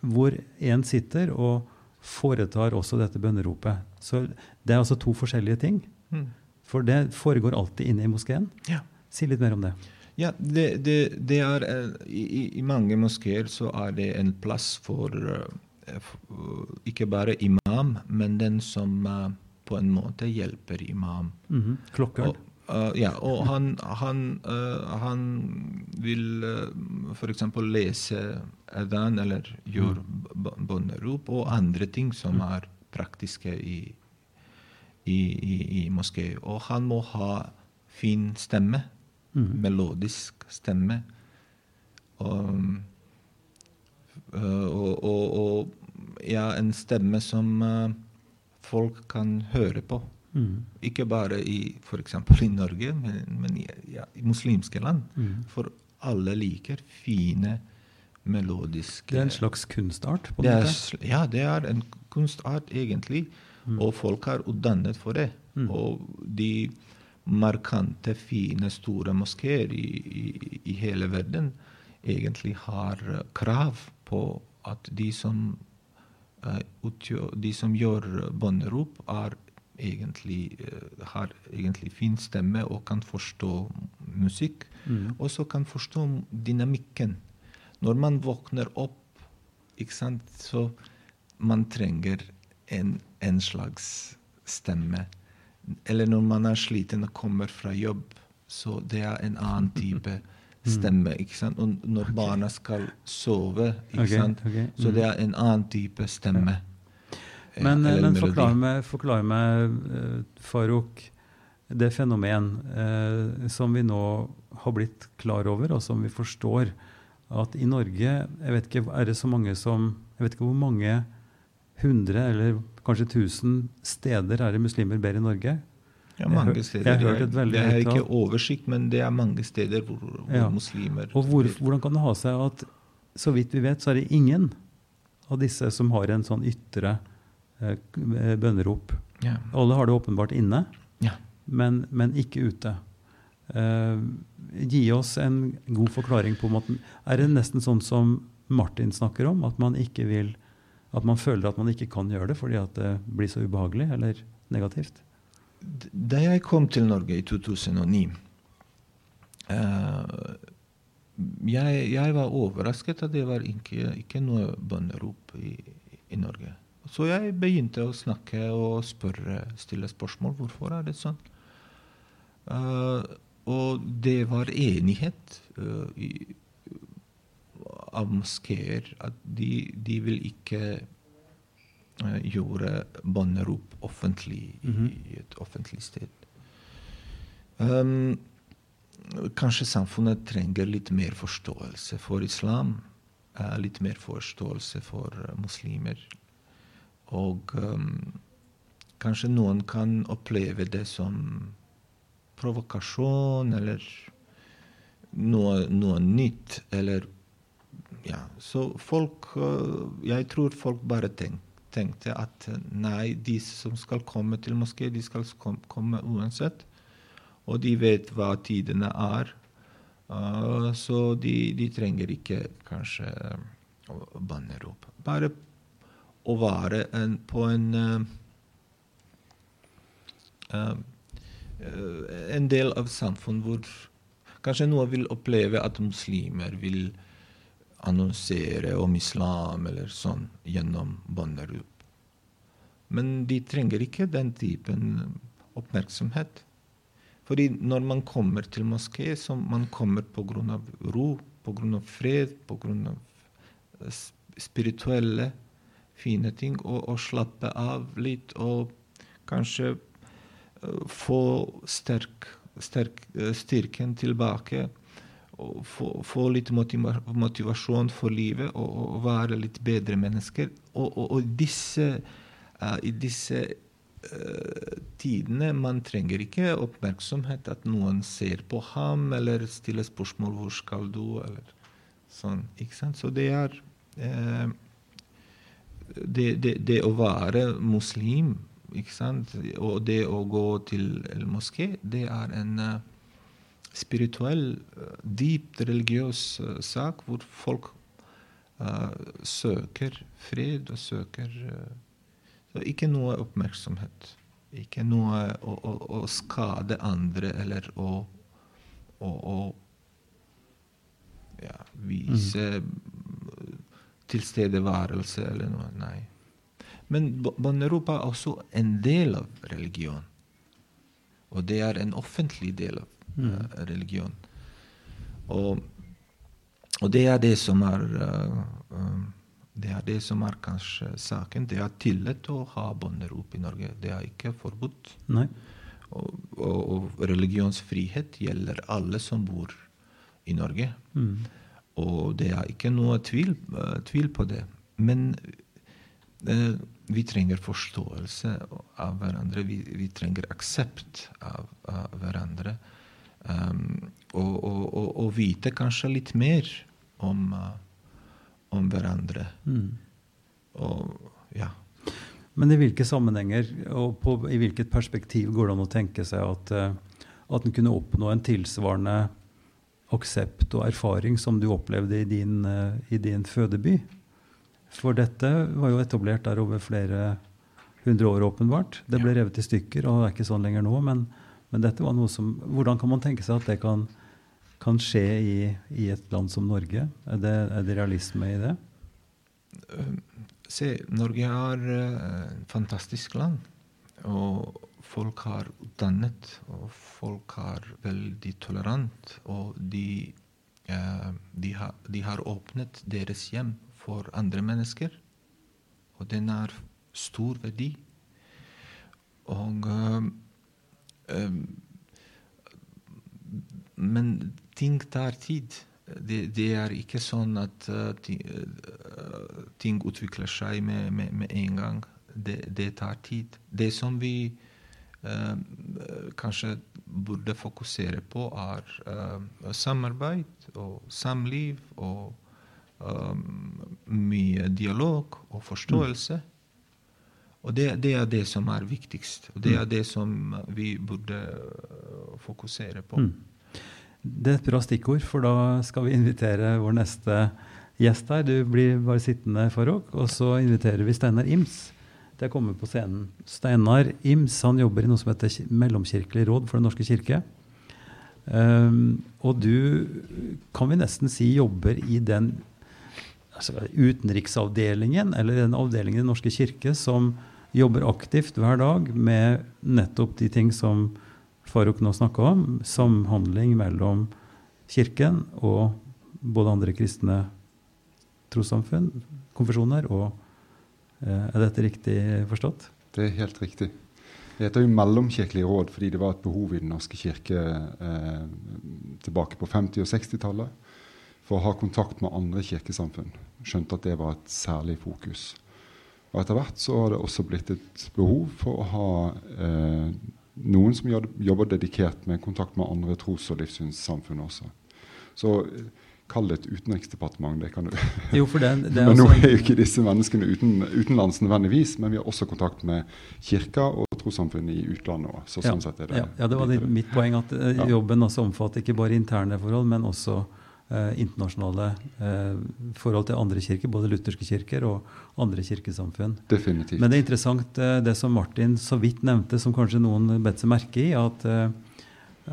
A: hvor en sitter og foretar også dette bønneropet. Så det er altså to forskjellige ting. Mm. For det foregår alltid inne i moskeen. Ja. Si litt mer om det.
D: Ja, det, det, det er i, I mange moskeer så er det en plass for ikke bare imam, men den som på en måte hjelper imam.
A: Mm -hmm. Klokkeren.
D: Uh, ja, og han, han, uh, han vil uh, f.eks. lese adhan eller gjøre mm. bønnerop og andre ting som mm. er praktiske i, i, i, i moské. Og han må ha fin stemme. Mm. Melodisk stemme. Og, og, og, og ja, en stemme som folk kan høre på. Mm. Ikke bare i f.eks. i Norge, men, men i, ja, i, muslimske land. Mm. For alle liker fine, melodiske
A: Det er en slags kunstart? på
D: det er, Ja, det er en kunstart, egentlig. Mm. Og folk er utdannet for det. Mm. Og de markante, fine, store moskeer i, i, i, hele verden egentlig har krav på at de som, uh, utgjør, de som gjør bønnerop, er egentlig uh, har egentlig fin stemme og kan forstå musikk. Mm. Og så kan forstå dynamikken. Når man våkner opp, ikke sant, så man trenger en, en slags stemme. Eller når man er sliten og kommer fra jobb, så det er en annen type [laughs] mm. stemme. ikke sant? Og når barna skal sove, ikke okay, sant? Okay. så det er en annen type stemme.
A: Men, eh, men forklar meg, forklar meg uh, Farouk, det fenomen uh, som vi nå har blitt klar over, og som vi forstår at i Norge jeg vet ikke, er det så mange som, jeg vet ikke hvor mange hundre eller kanskje tusen steder er det muslimer ber i Norge.
D: Ja, mange steder. Jeg, jeg, jeg, det er ikke oversikt, men det er mange steder hvor, hvor ja. muslimer
A: Og hvor, Hvordan kan det ha seg at så vidt vi vet, så er det ingen av disse som har en sånn ytre Eh, bønnerop. Ja. Alle har det åpenbart inne, ja. men, men, ikke ute. Eh, gi oss en god forklaring på måten. Er det nesten sånn som Martin snakker om, at man ikke vil at man føler at man ikke kan gjøre det fordi det blir så ubehagelig eller negativt?
D: Da jeg kom til Norge i 2009 uh, jeg, jeg, var overrasket at det var ikke, ikke noe bønnerop i, i Norge. Så jeg begynte å snakke og spørre, stille spørsmål. Hvorfor er det sånn? Uh, og det var enighet uh, i, av moskeer at de, de vil ikke uh, gjøre bønnerop offentlig mm -hmm. i et offentlig sted. Um, kanskje samfunnet trenger litt mer forståelse for islam. litt mer forståelse for muslimer og um, kanskje noen kan oppleve det som provokasjon eller noe, noe nytt. Eller Ja. Så folk uh, Jeg tror folk bare tenk, tenkte at nei, de som skal komme til moské, de skal komme uansett. Og de vet hva tidene er. Uh, så de, de, trenger ikke kanskje bannerop. Bare å være en, på en En del av samfunnet hvor kanskje noen vil oppleve at muslimer vil annonsere om islam eller sånn gjennom bønnerop. Men de trenger ikke den typen oppmerksomhet. Fordi når man kommer til moské, så man kommer pga. ro, pga. fred, pga. spirituelle fine ting. Og, og slappe av litt og kanskje uh, få sterk, sterk, uh, styrken tilbake. Få, få litt motivasjon for livet og, og, være litt bedre mennesker. Og, og, og disse, uh, i disse tidene man trenger ikke oppmerksomhet, at noen ser på ham eller stiller spørsmål 'Hvor skal du?' eller sånn. ikke sant? Så det er eh, det, det, det, å være muslim ikke sant? og det å gå til moské, det er en uh, spirituell, uh, dypt religiøs uh, sak hvor folk søker fred og søker så Ikke noe oppmerksomhet. Ikke noe å, å, å skade andre eller å, å, ja, vise tilstedeværelse eller noe. Nei. Men Bonnerop er også en del av religion. Og det er en offentlig del av eh, religion. Og, og det er det som er eh, eh, Det er det som er kanskje saken. Det er tillatt å ha bånderop i Norge. Det er ikke forbudt.
A: Nei.
D: Og, og, og religionsfrihet gjelder alle som bor i Norge.
A: Mm.
D: Og det er ikke noe tvil, uh, tvil på det. Men uh, vi trenger forståelse av hverandre. Vi, vi trenger aksept av, av hverandre. Um, og, og, og, vite kanskje litt mer om, eh, om hverandre.
A: Mm.
D: Og ja.
A: Men i hvilke sammenhenger og på, i hvilket perspektiv går det an å tenke seg at, eh, at en kunne oppnå en tilsvarende aksept og erfaring som du opplevde i din, eh, i din fødeby? For dette var jo etablert der over flere hundre år, åpenbart. Det ble revet i stykker, og det er ikke sånn lenger nå. Men, men dette var noe som Hvordan kan man tenke seg at det kan, kan skje i, i et land som Norge? Er det, er det realisme i det?
D: Se, Norge er eh, et fantastisk land. Og folk har utdannet, og folk er veldig tolerant. Og de, eh, de, har, de har åpnet deres hjem for andre mennesker. Og den er stor verdi. Og eh, eh, Men ting tar tid. Det, det er ikke sånn at uh, ti, uh, ting utvikler seg med, med, med en gang. Det, det, tar tid. Det som vi kanskje burde fokusere på, er samarbeid og samliv og mye dialog og forståelse. Og det, det, er det som er viktigst. Og det er det som vi burde fokusere på.
A: Mm. Det er et bra stikkord, for da skal vi invitere vår neste gjest her. Du blir bare sittende, Farouk, og så inviterer vi Steinar Ims til å komme på scenen. Steinar Ims han jobber i noe som heter Mellomkirkelig råd for Den norske kirke. Um, og du kan vi nesten si jobber i den altså, utenriksavdelingen, eller den avdelingen i Den norske kirke som jobber aktivt hver dag med nettopp de ting som Farouk nå snakka om, samhandling mellom Kirken og både andre kristne trossamfunn, konfesjoner, og eh, Er dette riktig forstått?
E: Det er helt riktig. Det heter jo Mellomkirkelig råd fordi det var et behov i Den norske kirke eh, tilbake på 50- og 60-tallet for å ha kontakt med andre kirkesamfunn. Skjønte at det var et særlig fokus. Og etter hvert så har det også blitt et behov for å ha eh, noen som jobber dedikert med kontakt med andre tros- og livssynssamfunn også. Så kall det et utenriksdepartement. det kan du.
A: Jo, for det, [laughs] det
E: men nå
A: altså-
E: er jo ikke disse menneskene uten, utenlands nødvendigvis, men vi har også kontakt med kirka og trossamfunn i utlandet òg. Så sånn sett er det
A: ja, ja, det var det, mitt poeng. At eh,
E: Ja.
A: jobben også omfatter ikke bare interne forhold, men også eh, internasjonale eh, forhold til andre kirker, både lutherske kirker og andre kirkesamfunn.
E: Definitivt.
A: Men det er interessant eh, det som Martin så vidt nevnte, som kanskje noen bet seg merke i, at, eh,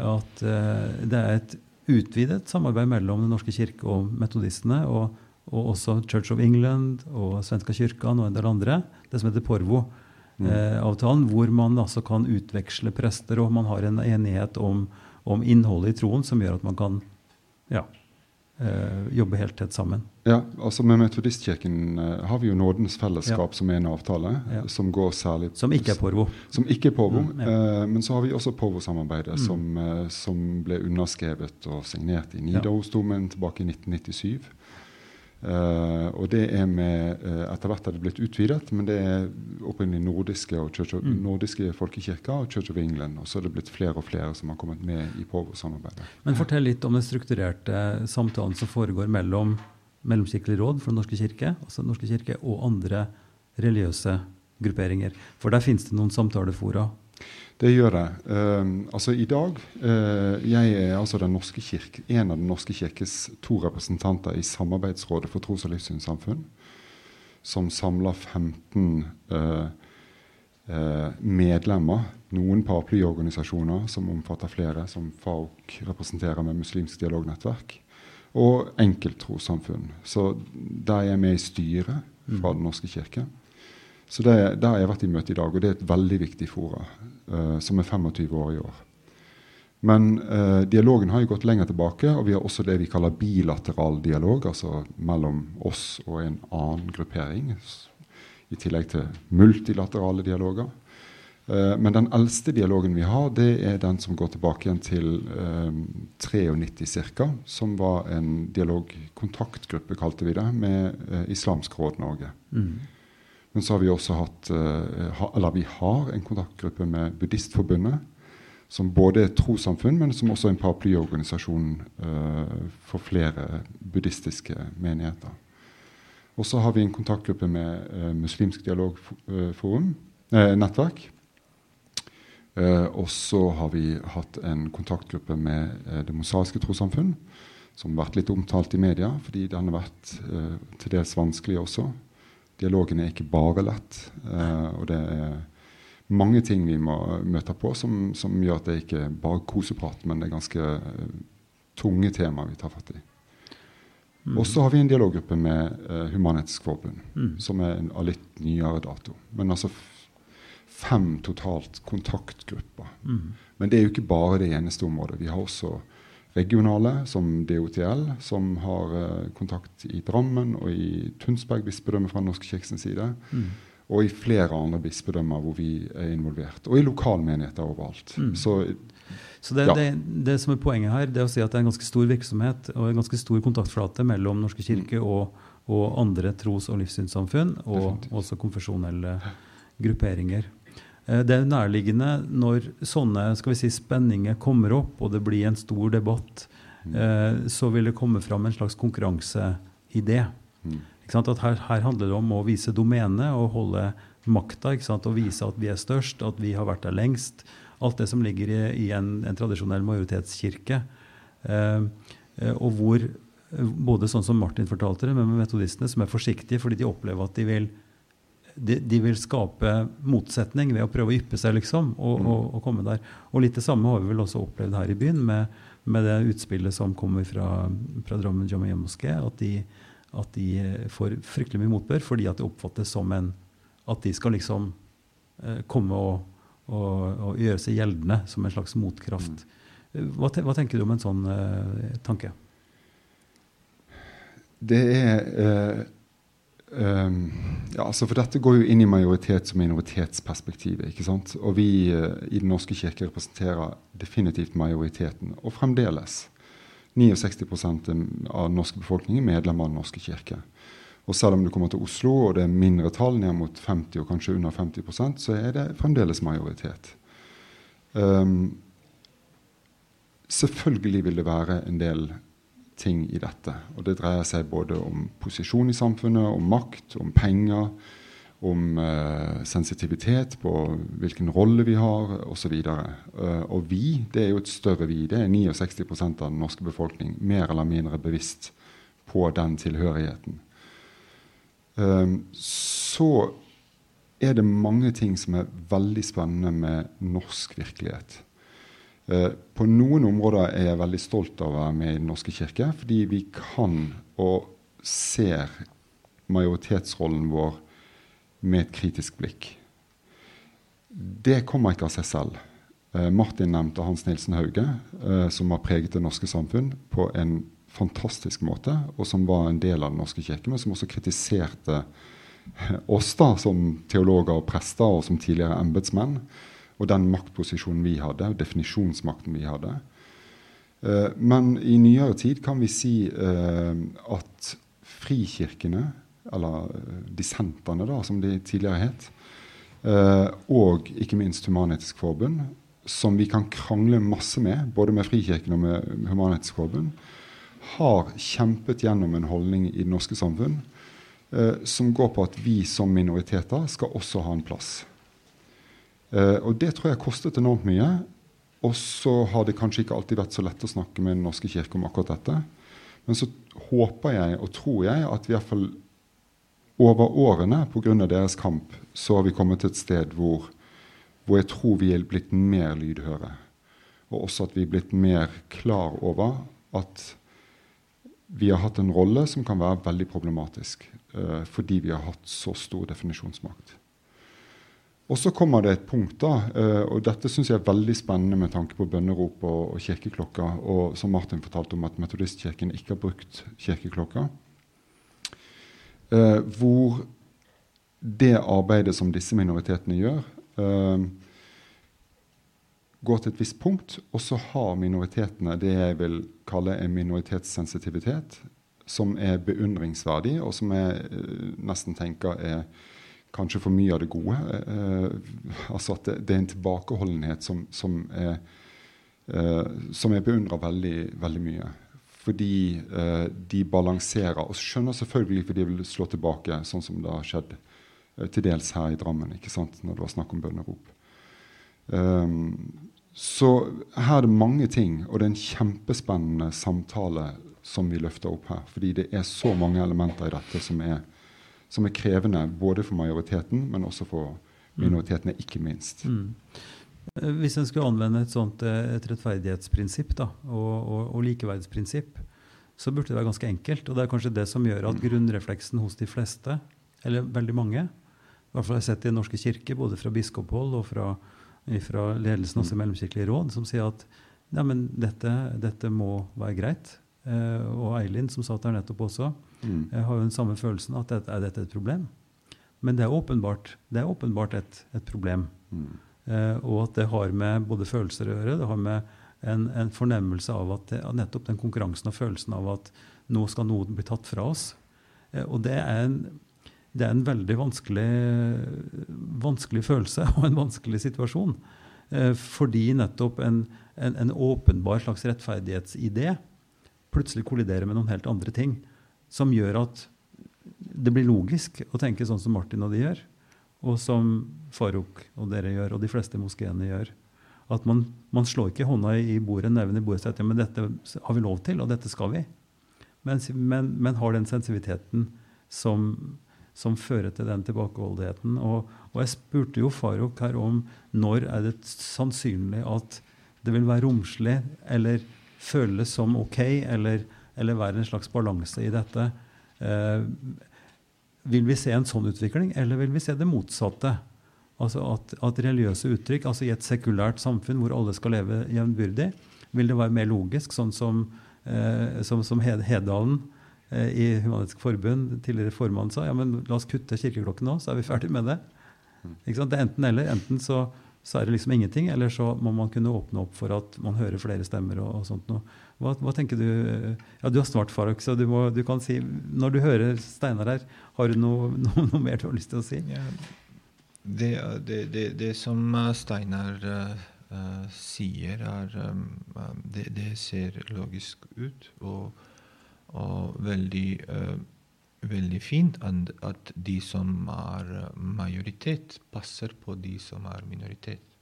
A: at eh, det er et utvidet samarbeid mellom Den norske kirke og metodistene, og, og også Church of England og Svenska kyrkan og en del andre, det som heter Porvo-avtalen, hvor man altså kan utveksle prester, og man har en enighet om, om innholdet i troen som gjør at man kan ja, eh, jobbe helt tett sammen.
E: Ja, altså Med Metodistkirken eh, har vi jo Nådens fellesskap som er en avtale.
A: Ja.
E: Som går særlig
A: Som ikke er Porvo.
E: Som ikke er Porvo.
A: Mm, ja.
E: eh, men så har vi også Porvo-samarbeidet,
A: Mm.
E: som, eh, som ble underskrevet og signert i Nidarosdomen tilbake i 1997. Eh, og det er med uh, Etter hvert er det blitt utvidet, men det er opprinnelig nordiske og Church of,
A: Mm.
E: nordiske folkekirker og Church of England. Og så er det blitt flere og flere som har kommet med i Porvo-samarbeidet.
A: Men fortell litt om den strukturerte samtalen som foregår mellom Mellomkirkelig råd for Den norske kirke, altså Den norske kirke og andre religiøse grupperinger. For der finnes det noen samtalefora.
E: Det gjør det. Uh, altså I dag uh, Jeg er altså den norske kirke, en av Den norske kirkes to representanter i Samarbeidsrådet for tros- og livssynssamfunn, som samler 15 uh, eh, medlemmer. Noen paraplyorganisasjoner som omfatter flere, som FAOK representerer med Muslimsk dialognettverk. Og enkelttrossamfunn. Så der er jeg med i styret fra Den norske kirke. Så det, Der har jeg vært i møte i dag, og det er et veldig viktig fora, uh, som er 25 år i år. Men uh, dialogen har jo gått lenger tilbake, og vi har også det vi kaller bilateral dialog, altså mellom oss og en annen gruppering, i tillegg til multilaterale dialoger. Uh, men den eldste dialogen vi har, det er den som går tilbake igjen til uh, 93 ca. Som var en dialogkontaktgruppe, kalte vi det, med uh, Islamsk Råd Norge. Mm. Men så har vi også hatt, ha, eller vi har en kontaktgruppe med Buddhistforbundet. Som både er et trossamfunn, men som også er en paraplyorganisasjon for flere buddhistiske menigheter. Og så har vi en kontaktgruppe med Muslimsk dialogforum, nettverk. Uh, og så har vi hatt en kontaktgruppe med uh, Det mosaiske trossamfunn, som har vært litt omtalt i media, fordi den har vært til dels vanskelig også. Dialogen er ikke bare lett, og det er mange ting vi må møte på som, som gjør at det ikke er bare koseprat, men det er ganske tunge temaer vi tar fatt i. Mm. Og så har vi en dialoggruppe med Human-Etisk Forbund, mm. som er en, av litt nyere dato. Men altså fem totalt kontaktgrupper. Mm. Men det er jo ikke bare det eneste området. Vi har også regionale, som DOTL, som har uh, kontakt i Drammen og i Tunsberg bispedømme fra Norsk kirkens side. Mm. Og i flere andre bispedømmer hvor vi er involvert. Og i lokalmenigheter overalt. Mm. Så,
A: Så det, ja. det, det, som er poenget her, det er å si at det er en ganske stor virksomhet og en ganske stor kontaktflate mellom Norske kirke mm. og, og, andre tros- og livssynssamfunn, og Definitivt. også konfesjonelle grupperinger. Eh, det er nærliggende når sånne skal vi si, spenninger kommer opp, og det blir en stor debatt, mm. eh, så vil det komme fram en slags konkurranseidé. Mm. At her, her, handler det om å vise domenet og holde makta og vise at vi er størst, at vi har vært der lengst. Alt det som ligger i, i en, en, tradisjonell majoritetskirke. Eh, eh og hvor både sånn som Martin fortalte det, men med metodistene som er forsiktige fordi de opplever at de vil de, de, vil skape motsetning ved å prøve å yppe seg, liksom, og, mm. og, og, komme der. Og litt det samme har vi vel også opplevd her i byen, med, med det utspillet som kommer fra, fra Drammen Jamia Moské, at de, at de får fryktelig mye motbør fordi at det oppfattes som en At de skal liksom eh, komme og, og, gjøre seg gjeldende som en slags motkraft. Mm. Hva, te, hva, tenker du om en sånn eh, tanke?
E: Det er eh, Um, ja, altså for Dette går jo inn i majoritets- og minoritetsperspektivet. ikke sant? Og vi uh, i Den norske kirke representerer definitivt majoriteten. Og fremdeles. 69% av den norske befolkningen er medlemmer av Den norske kirke. Og selv om du kommer til Oslo og det er mindre tall, ned mot 50 og kanskje under 50 så er det fremdeles majoritet. Um, selvfølgelig vil det være en del ting i dette. Og det dreier seg både om posisjon i samfunnet, om makt, om penger, om uh, sensitivitet på hvilken rolle vi har, osv. Uh, eh, og vi, det er jo et større vi. Det er 69% av den norske befolkning mer eller mindre bevisst på den tilhørigheten. Um, så er det mange ting som er veldig spennende med norsk virkelighet. Eh, på noen områder er jeg veldig stolt av å være med i Den norske kirke, fordi vi kan og ser majoritetsrollen vår med et kritisk blikk. Det kommer ikke av seg selv. Eh, Martin nevnte Hans Nilsen Hauge, eh, som har preget det norske samfunn på en fantastisk måte, og som var en del av Den norske kirke, men som også kritiserte oss da, som teologer og prester og som tidligere embetsmenn og den maktposisjonen vi hadde, og definisjonsmakten vi hadde. Uh, men i nyere tid kan vi si uh, at frikirkene, eller uh, dissentene, da, som de tidligere het, og ikke minst Human-Etisk Forbund, som vi kan krangle masse med, både med Frikirken og med Human-Etisk Forbund, har kjempet gjennom en holdning i det norske samfunn som går på at vi som minoriteter skal også ha en plass. Uh, og det tror jeg kostet enormt mye. Og så har det kanskje ikke alltid vært så lett å snakke med Den norske kirke om akkurat dette. Men så håper jeg og tror jeg at vi iallfall over årene, pga. deres kamp, så har vi kommet til et sted hvor, hvor jeg tror vi er blitt mer lydhøre. Og også at vi er blitt mer klar over at vi har hatt en rolle som kan være veldig problematisk uh, fordi vi har hatt så stor definisjonsmakt. Og så kommer det et punkt, da, uh, og dette syns jeg er veldig spennende med tanke på bønnerop og, og kirkeklokka, og som Martin fortalte om at Metodistkirken ikke har brukt kirkeklokka. Eh, hvor det arbeidet som disse minoritetene gjør, går til et visst punkt, og så har minoritetene det jeg vil kalle en minoritetssensitivitet, som er beundringsverdig, og som jeg eh, nesten tenker er kanskje for mye av det gode. Eh, altså at det, det, er en tilbakeholdenhet som, som er eh, som jeg beundrer veldig, veldig mye. Fordi de balanserer, og skjønner selvfølgelig fordi de vil slå tilbake, sånn som det har skjedd til dels her i Drammen, ikke sant, når det var snakk om bønnerop. Um, så her er det mange ting, og det er en kjempespennende samtale som vi løfter opp her. Fordi det er så mange elementer i dette som er, som er krevende både for majoriteten, men også for minoritetene, ikke minst. Mm.
A: Hvis en skulle anvende et sånt eh, et rettferdighetsprinsipp da, og, og, og, likeverdsprinsipp, så burde det være ganske enkelt. Og det er kanskje det som gjør at mm. grunnrefleksen hos de fleste, eller veldig mange, i hvert fall har jeg sett i Den norske kirke, både fra biskophold og fra fra ledelsen også i Mellomkirkelig råd, som sier at ja, men dette, dette må være greit. Eh, og Eilind, som satt der nettopp også, mm. eh, har jo den samme følelsen at dette, er dette et problem? Men det er åpenbart, det er åpenbart et, et problem. Mm. Eh, og at det har med både følelser å gjøre, det har med en, en fornemmelse av at det, nettopp den konkurransen og følelsen av at nå skal noe bli tatt fra oss. Eh, og det er en det er en veldig vanskelig, vanskelig, følelse og en vanskelig situasjon. Eh, fordi nettopp en, en, en, åpenbar slags rettferdighetsidé plutselig kolliderer med noen helt andre ting. Som gjør at det blir logisk å tenke sånn som Martin og de gjør. Og som Farouk og dere gjør, og de fleste moskeene gjør. At man, man, slår ikke hånda i bordet, neven i bordet og sier men dette har vi lov til, og dette skal vi. Men, men, men har den sensitiviteten som som fører til den tilbakeholdenheten. Og, og, jeg spurte jo Farouk her om når er det sannsynlig at det vil være romslig eller føles som OK, eller, eller være en slags balanse i dette. Eh, vil vi se en sånn utvikling, eller vil vi se det motsatte? Altså at, at, religiøse uttrykk, altså i et sekulært samfunn hvor alle skal leve jevnbyrdig, vil det være mer logisk, sånn som, eh, som, som Hedalen Eh, i Humanitisk Forbund, tidligere formann, sa ja, men la oss kutte kirkeklokken nå, så er vi ferdig med det. Det er enten eller. Enten så, så, er det liksom ingenting, eller så må man kunne åpne opp for at man hører flere stemmer. og, og sånt noe. Hva, hva, tenker Du ja, du har snart Farok, så du, må, du, kan si Når du hører Steinar her, har du noe, [laughs] noe, noe, mer du har lyst til å si? Ja,
D: det, det, det, det, som Steinar uh, sier, er um, det, ser logisk ut. og og veldig, uh, veldig fint at de som er majoritet, passer på de som er minoritet.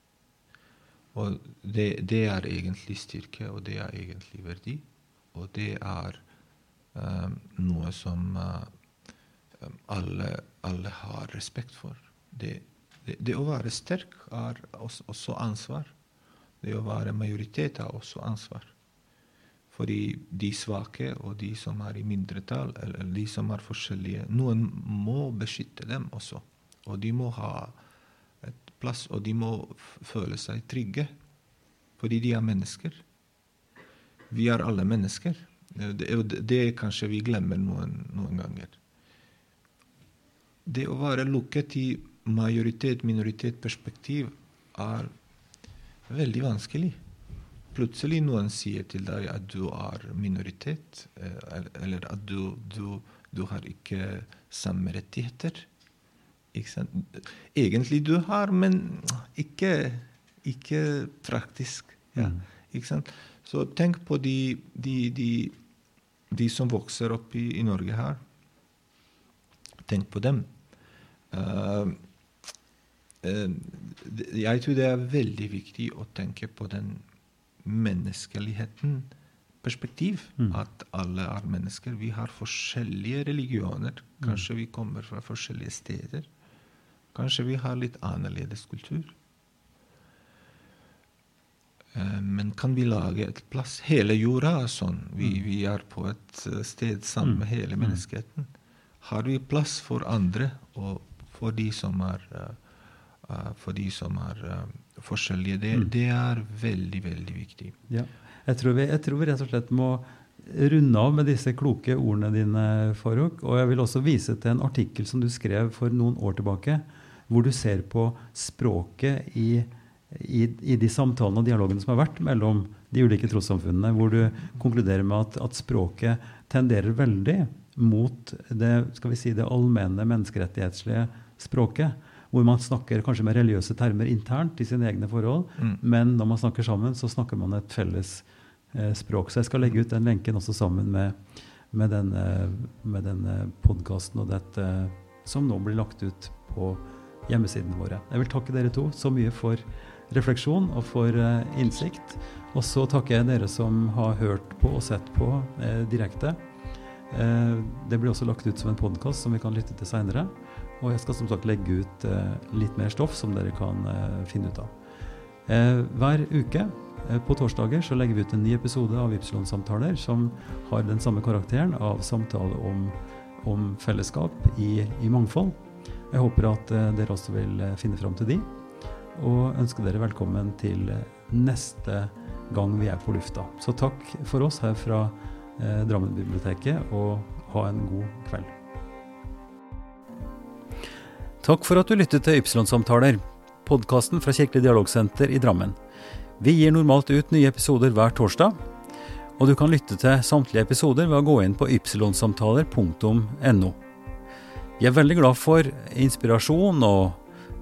D: Og det, det er egentlig styrke, og det er egentlig verdi. Og det er um, noe som uh, alle, alle, har respekt for. Det, det, det, å være sterk er også ansvar. Det å være majoritet er også ansvar. Fordi de svake og de som er i mindretall, eller de som er forskjellige Noen må beskytte dem også. Og de må ha et plass, og de må føle seg trygge. Fordi de er mennesker. Vi er alle mennesker. Det, det, kanskje vi glemmer noen, noen ganger. Det å være lukket i majoritet-minoritet-perspektiv er veldig vanskelig plutselig noen sier til deg at du er minoritet, eh, eller at du, du, du har ikke samme rettigheter. Ikke Egentlig du har, men ikke, ikke praktisk. Ja. Ikke Så tenk på de, de, de, de som vokser opp i, i, Norge her. Tenk på dem. Uh, uh, jeg tror det er veldig viktig å tenke på den menneskeligheten perspektiv. Mm. At alle er mennesker. Vi har forskjellige religioner. Mm. Kanskje vi kommer fra forskjellige steder. Kanskje vi har litt annerledes kultur. Eh, men kan vi lage et plass Hele jorda er sånn. Vi, mm. vi er på et eh, sted sammen med mm. hele mm. menneskeheten. Har vi plass for andre og for de som er, uh, for de som er forskjellige? Det, mm. det, er veldig, veldig viktig.
A: Ja. Jeg, tror vi, jeg tror vi rett og slett må runde av med disse kloke ordene dine, Farouk. Og jeg vil også vise til en artikkel som du skrev for noen år tilbake, hvor du ser på språket i i, i, de samtalene og dialogene som har vært mellom de ulike trossamfunnene, hvor du konkluderer med at, at, språket tenderer veldig mot det skal vi si, det allmenne menneskerettighetslige språket. Hvor man snakker kanskje med religiøse termer internt i sine egne forhold, mm. men når man snakker sammen, så snakker man et felles eh, språk. Så jeg skal legge ut den lenken også sammen med, med denne, med denne podkasten og dette som nå blir lagt ut på hjemmesidene våre. Jeg vil takke dere to så mye for refleksjon og for eh, innsikt. Og så takker jeg dere som har hørt på og sett på eh, direkte. Eh, det blir også lagt ut som en podkast som vi kan lytte til seinere. Og jeg skal som sagt legge ut eh, litt mer stoff som dere kan eh, finne ut av. Eh, hver uke på torsdager så legger vi ut en ny episode av Ypsilon-samtaler som har den samme karakteren av samtale om, om fellesskap i, i, mangfold. Jeg håper at dere også vil finne fram til de og ønsker dere velkommen til neste gang vi er på lufta. Så takk for oss her fra eh, Drammen-biblioteket, og ha en god kveld. Takk for at du lyttet til Ypsilon-samtaler, podkasten fra Kirkelig dialogsenter i Drammen. Vi gir normalt ut nye episoder hver torsdag, og du kan lytte til samtlige episoder ved å gå inn på ypsilonsamtaler.no. Vi er veldig glad for inspirasjon og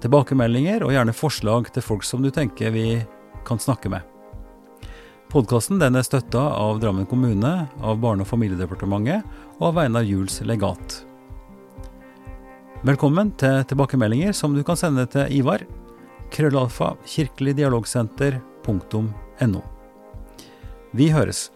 A: tilbakemeldinger og gjerne forslag til folk som du tenker vi kan snakke med. Podkasten er støtta av Drammen kommune, av Barne- og familiedepartementet og av Einar Juels legat. Velkommen til tilbakemeldinger som du kan sende til Ivar. Krøllalfa kirkeligdialogsenter.no. Vi høres.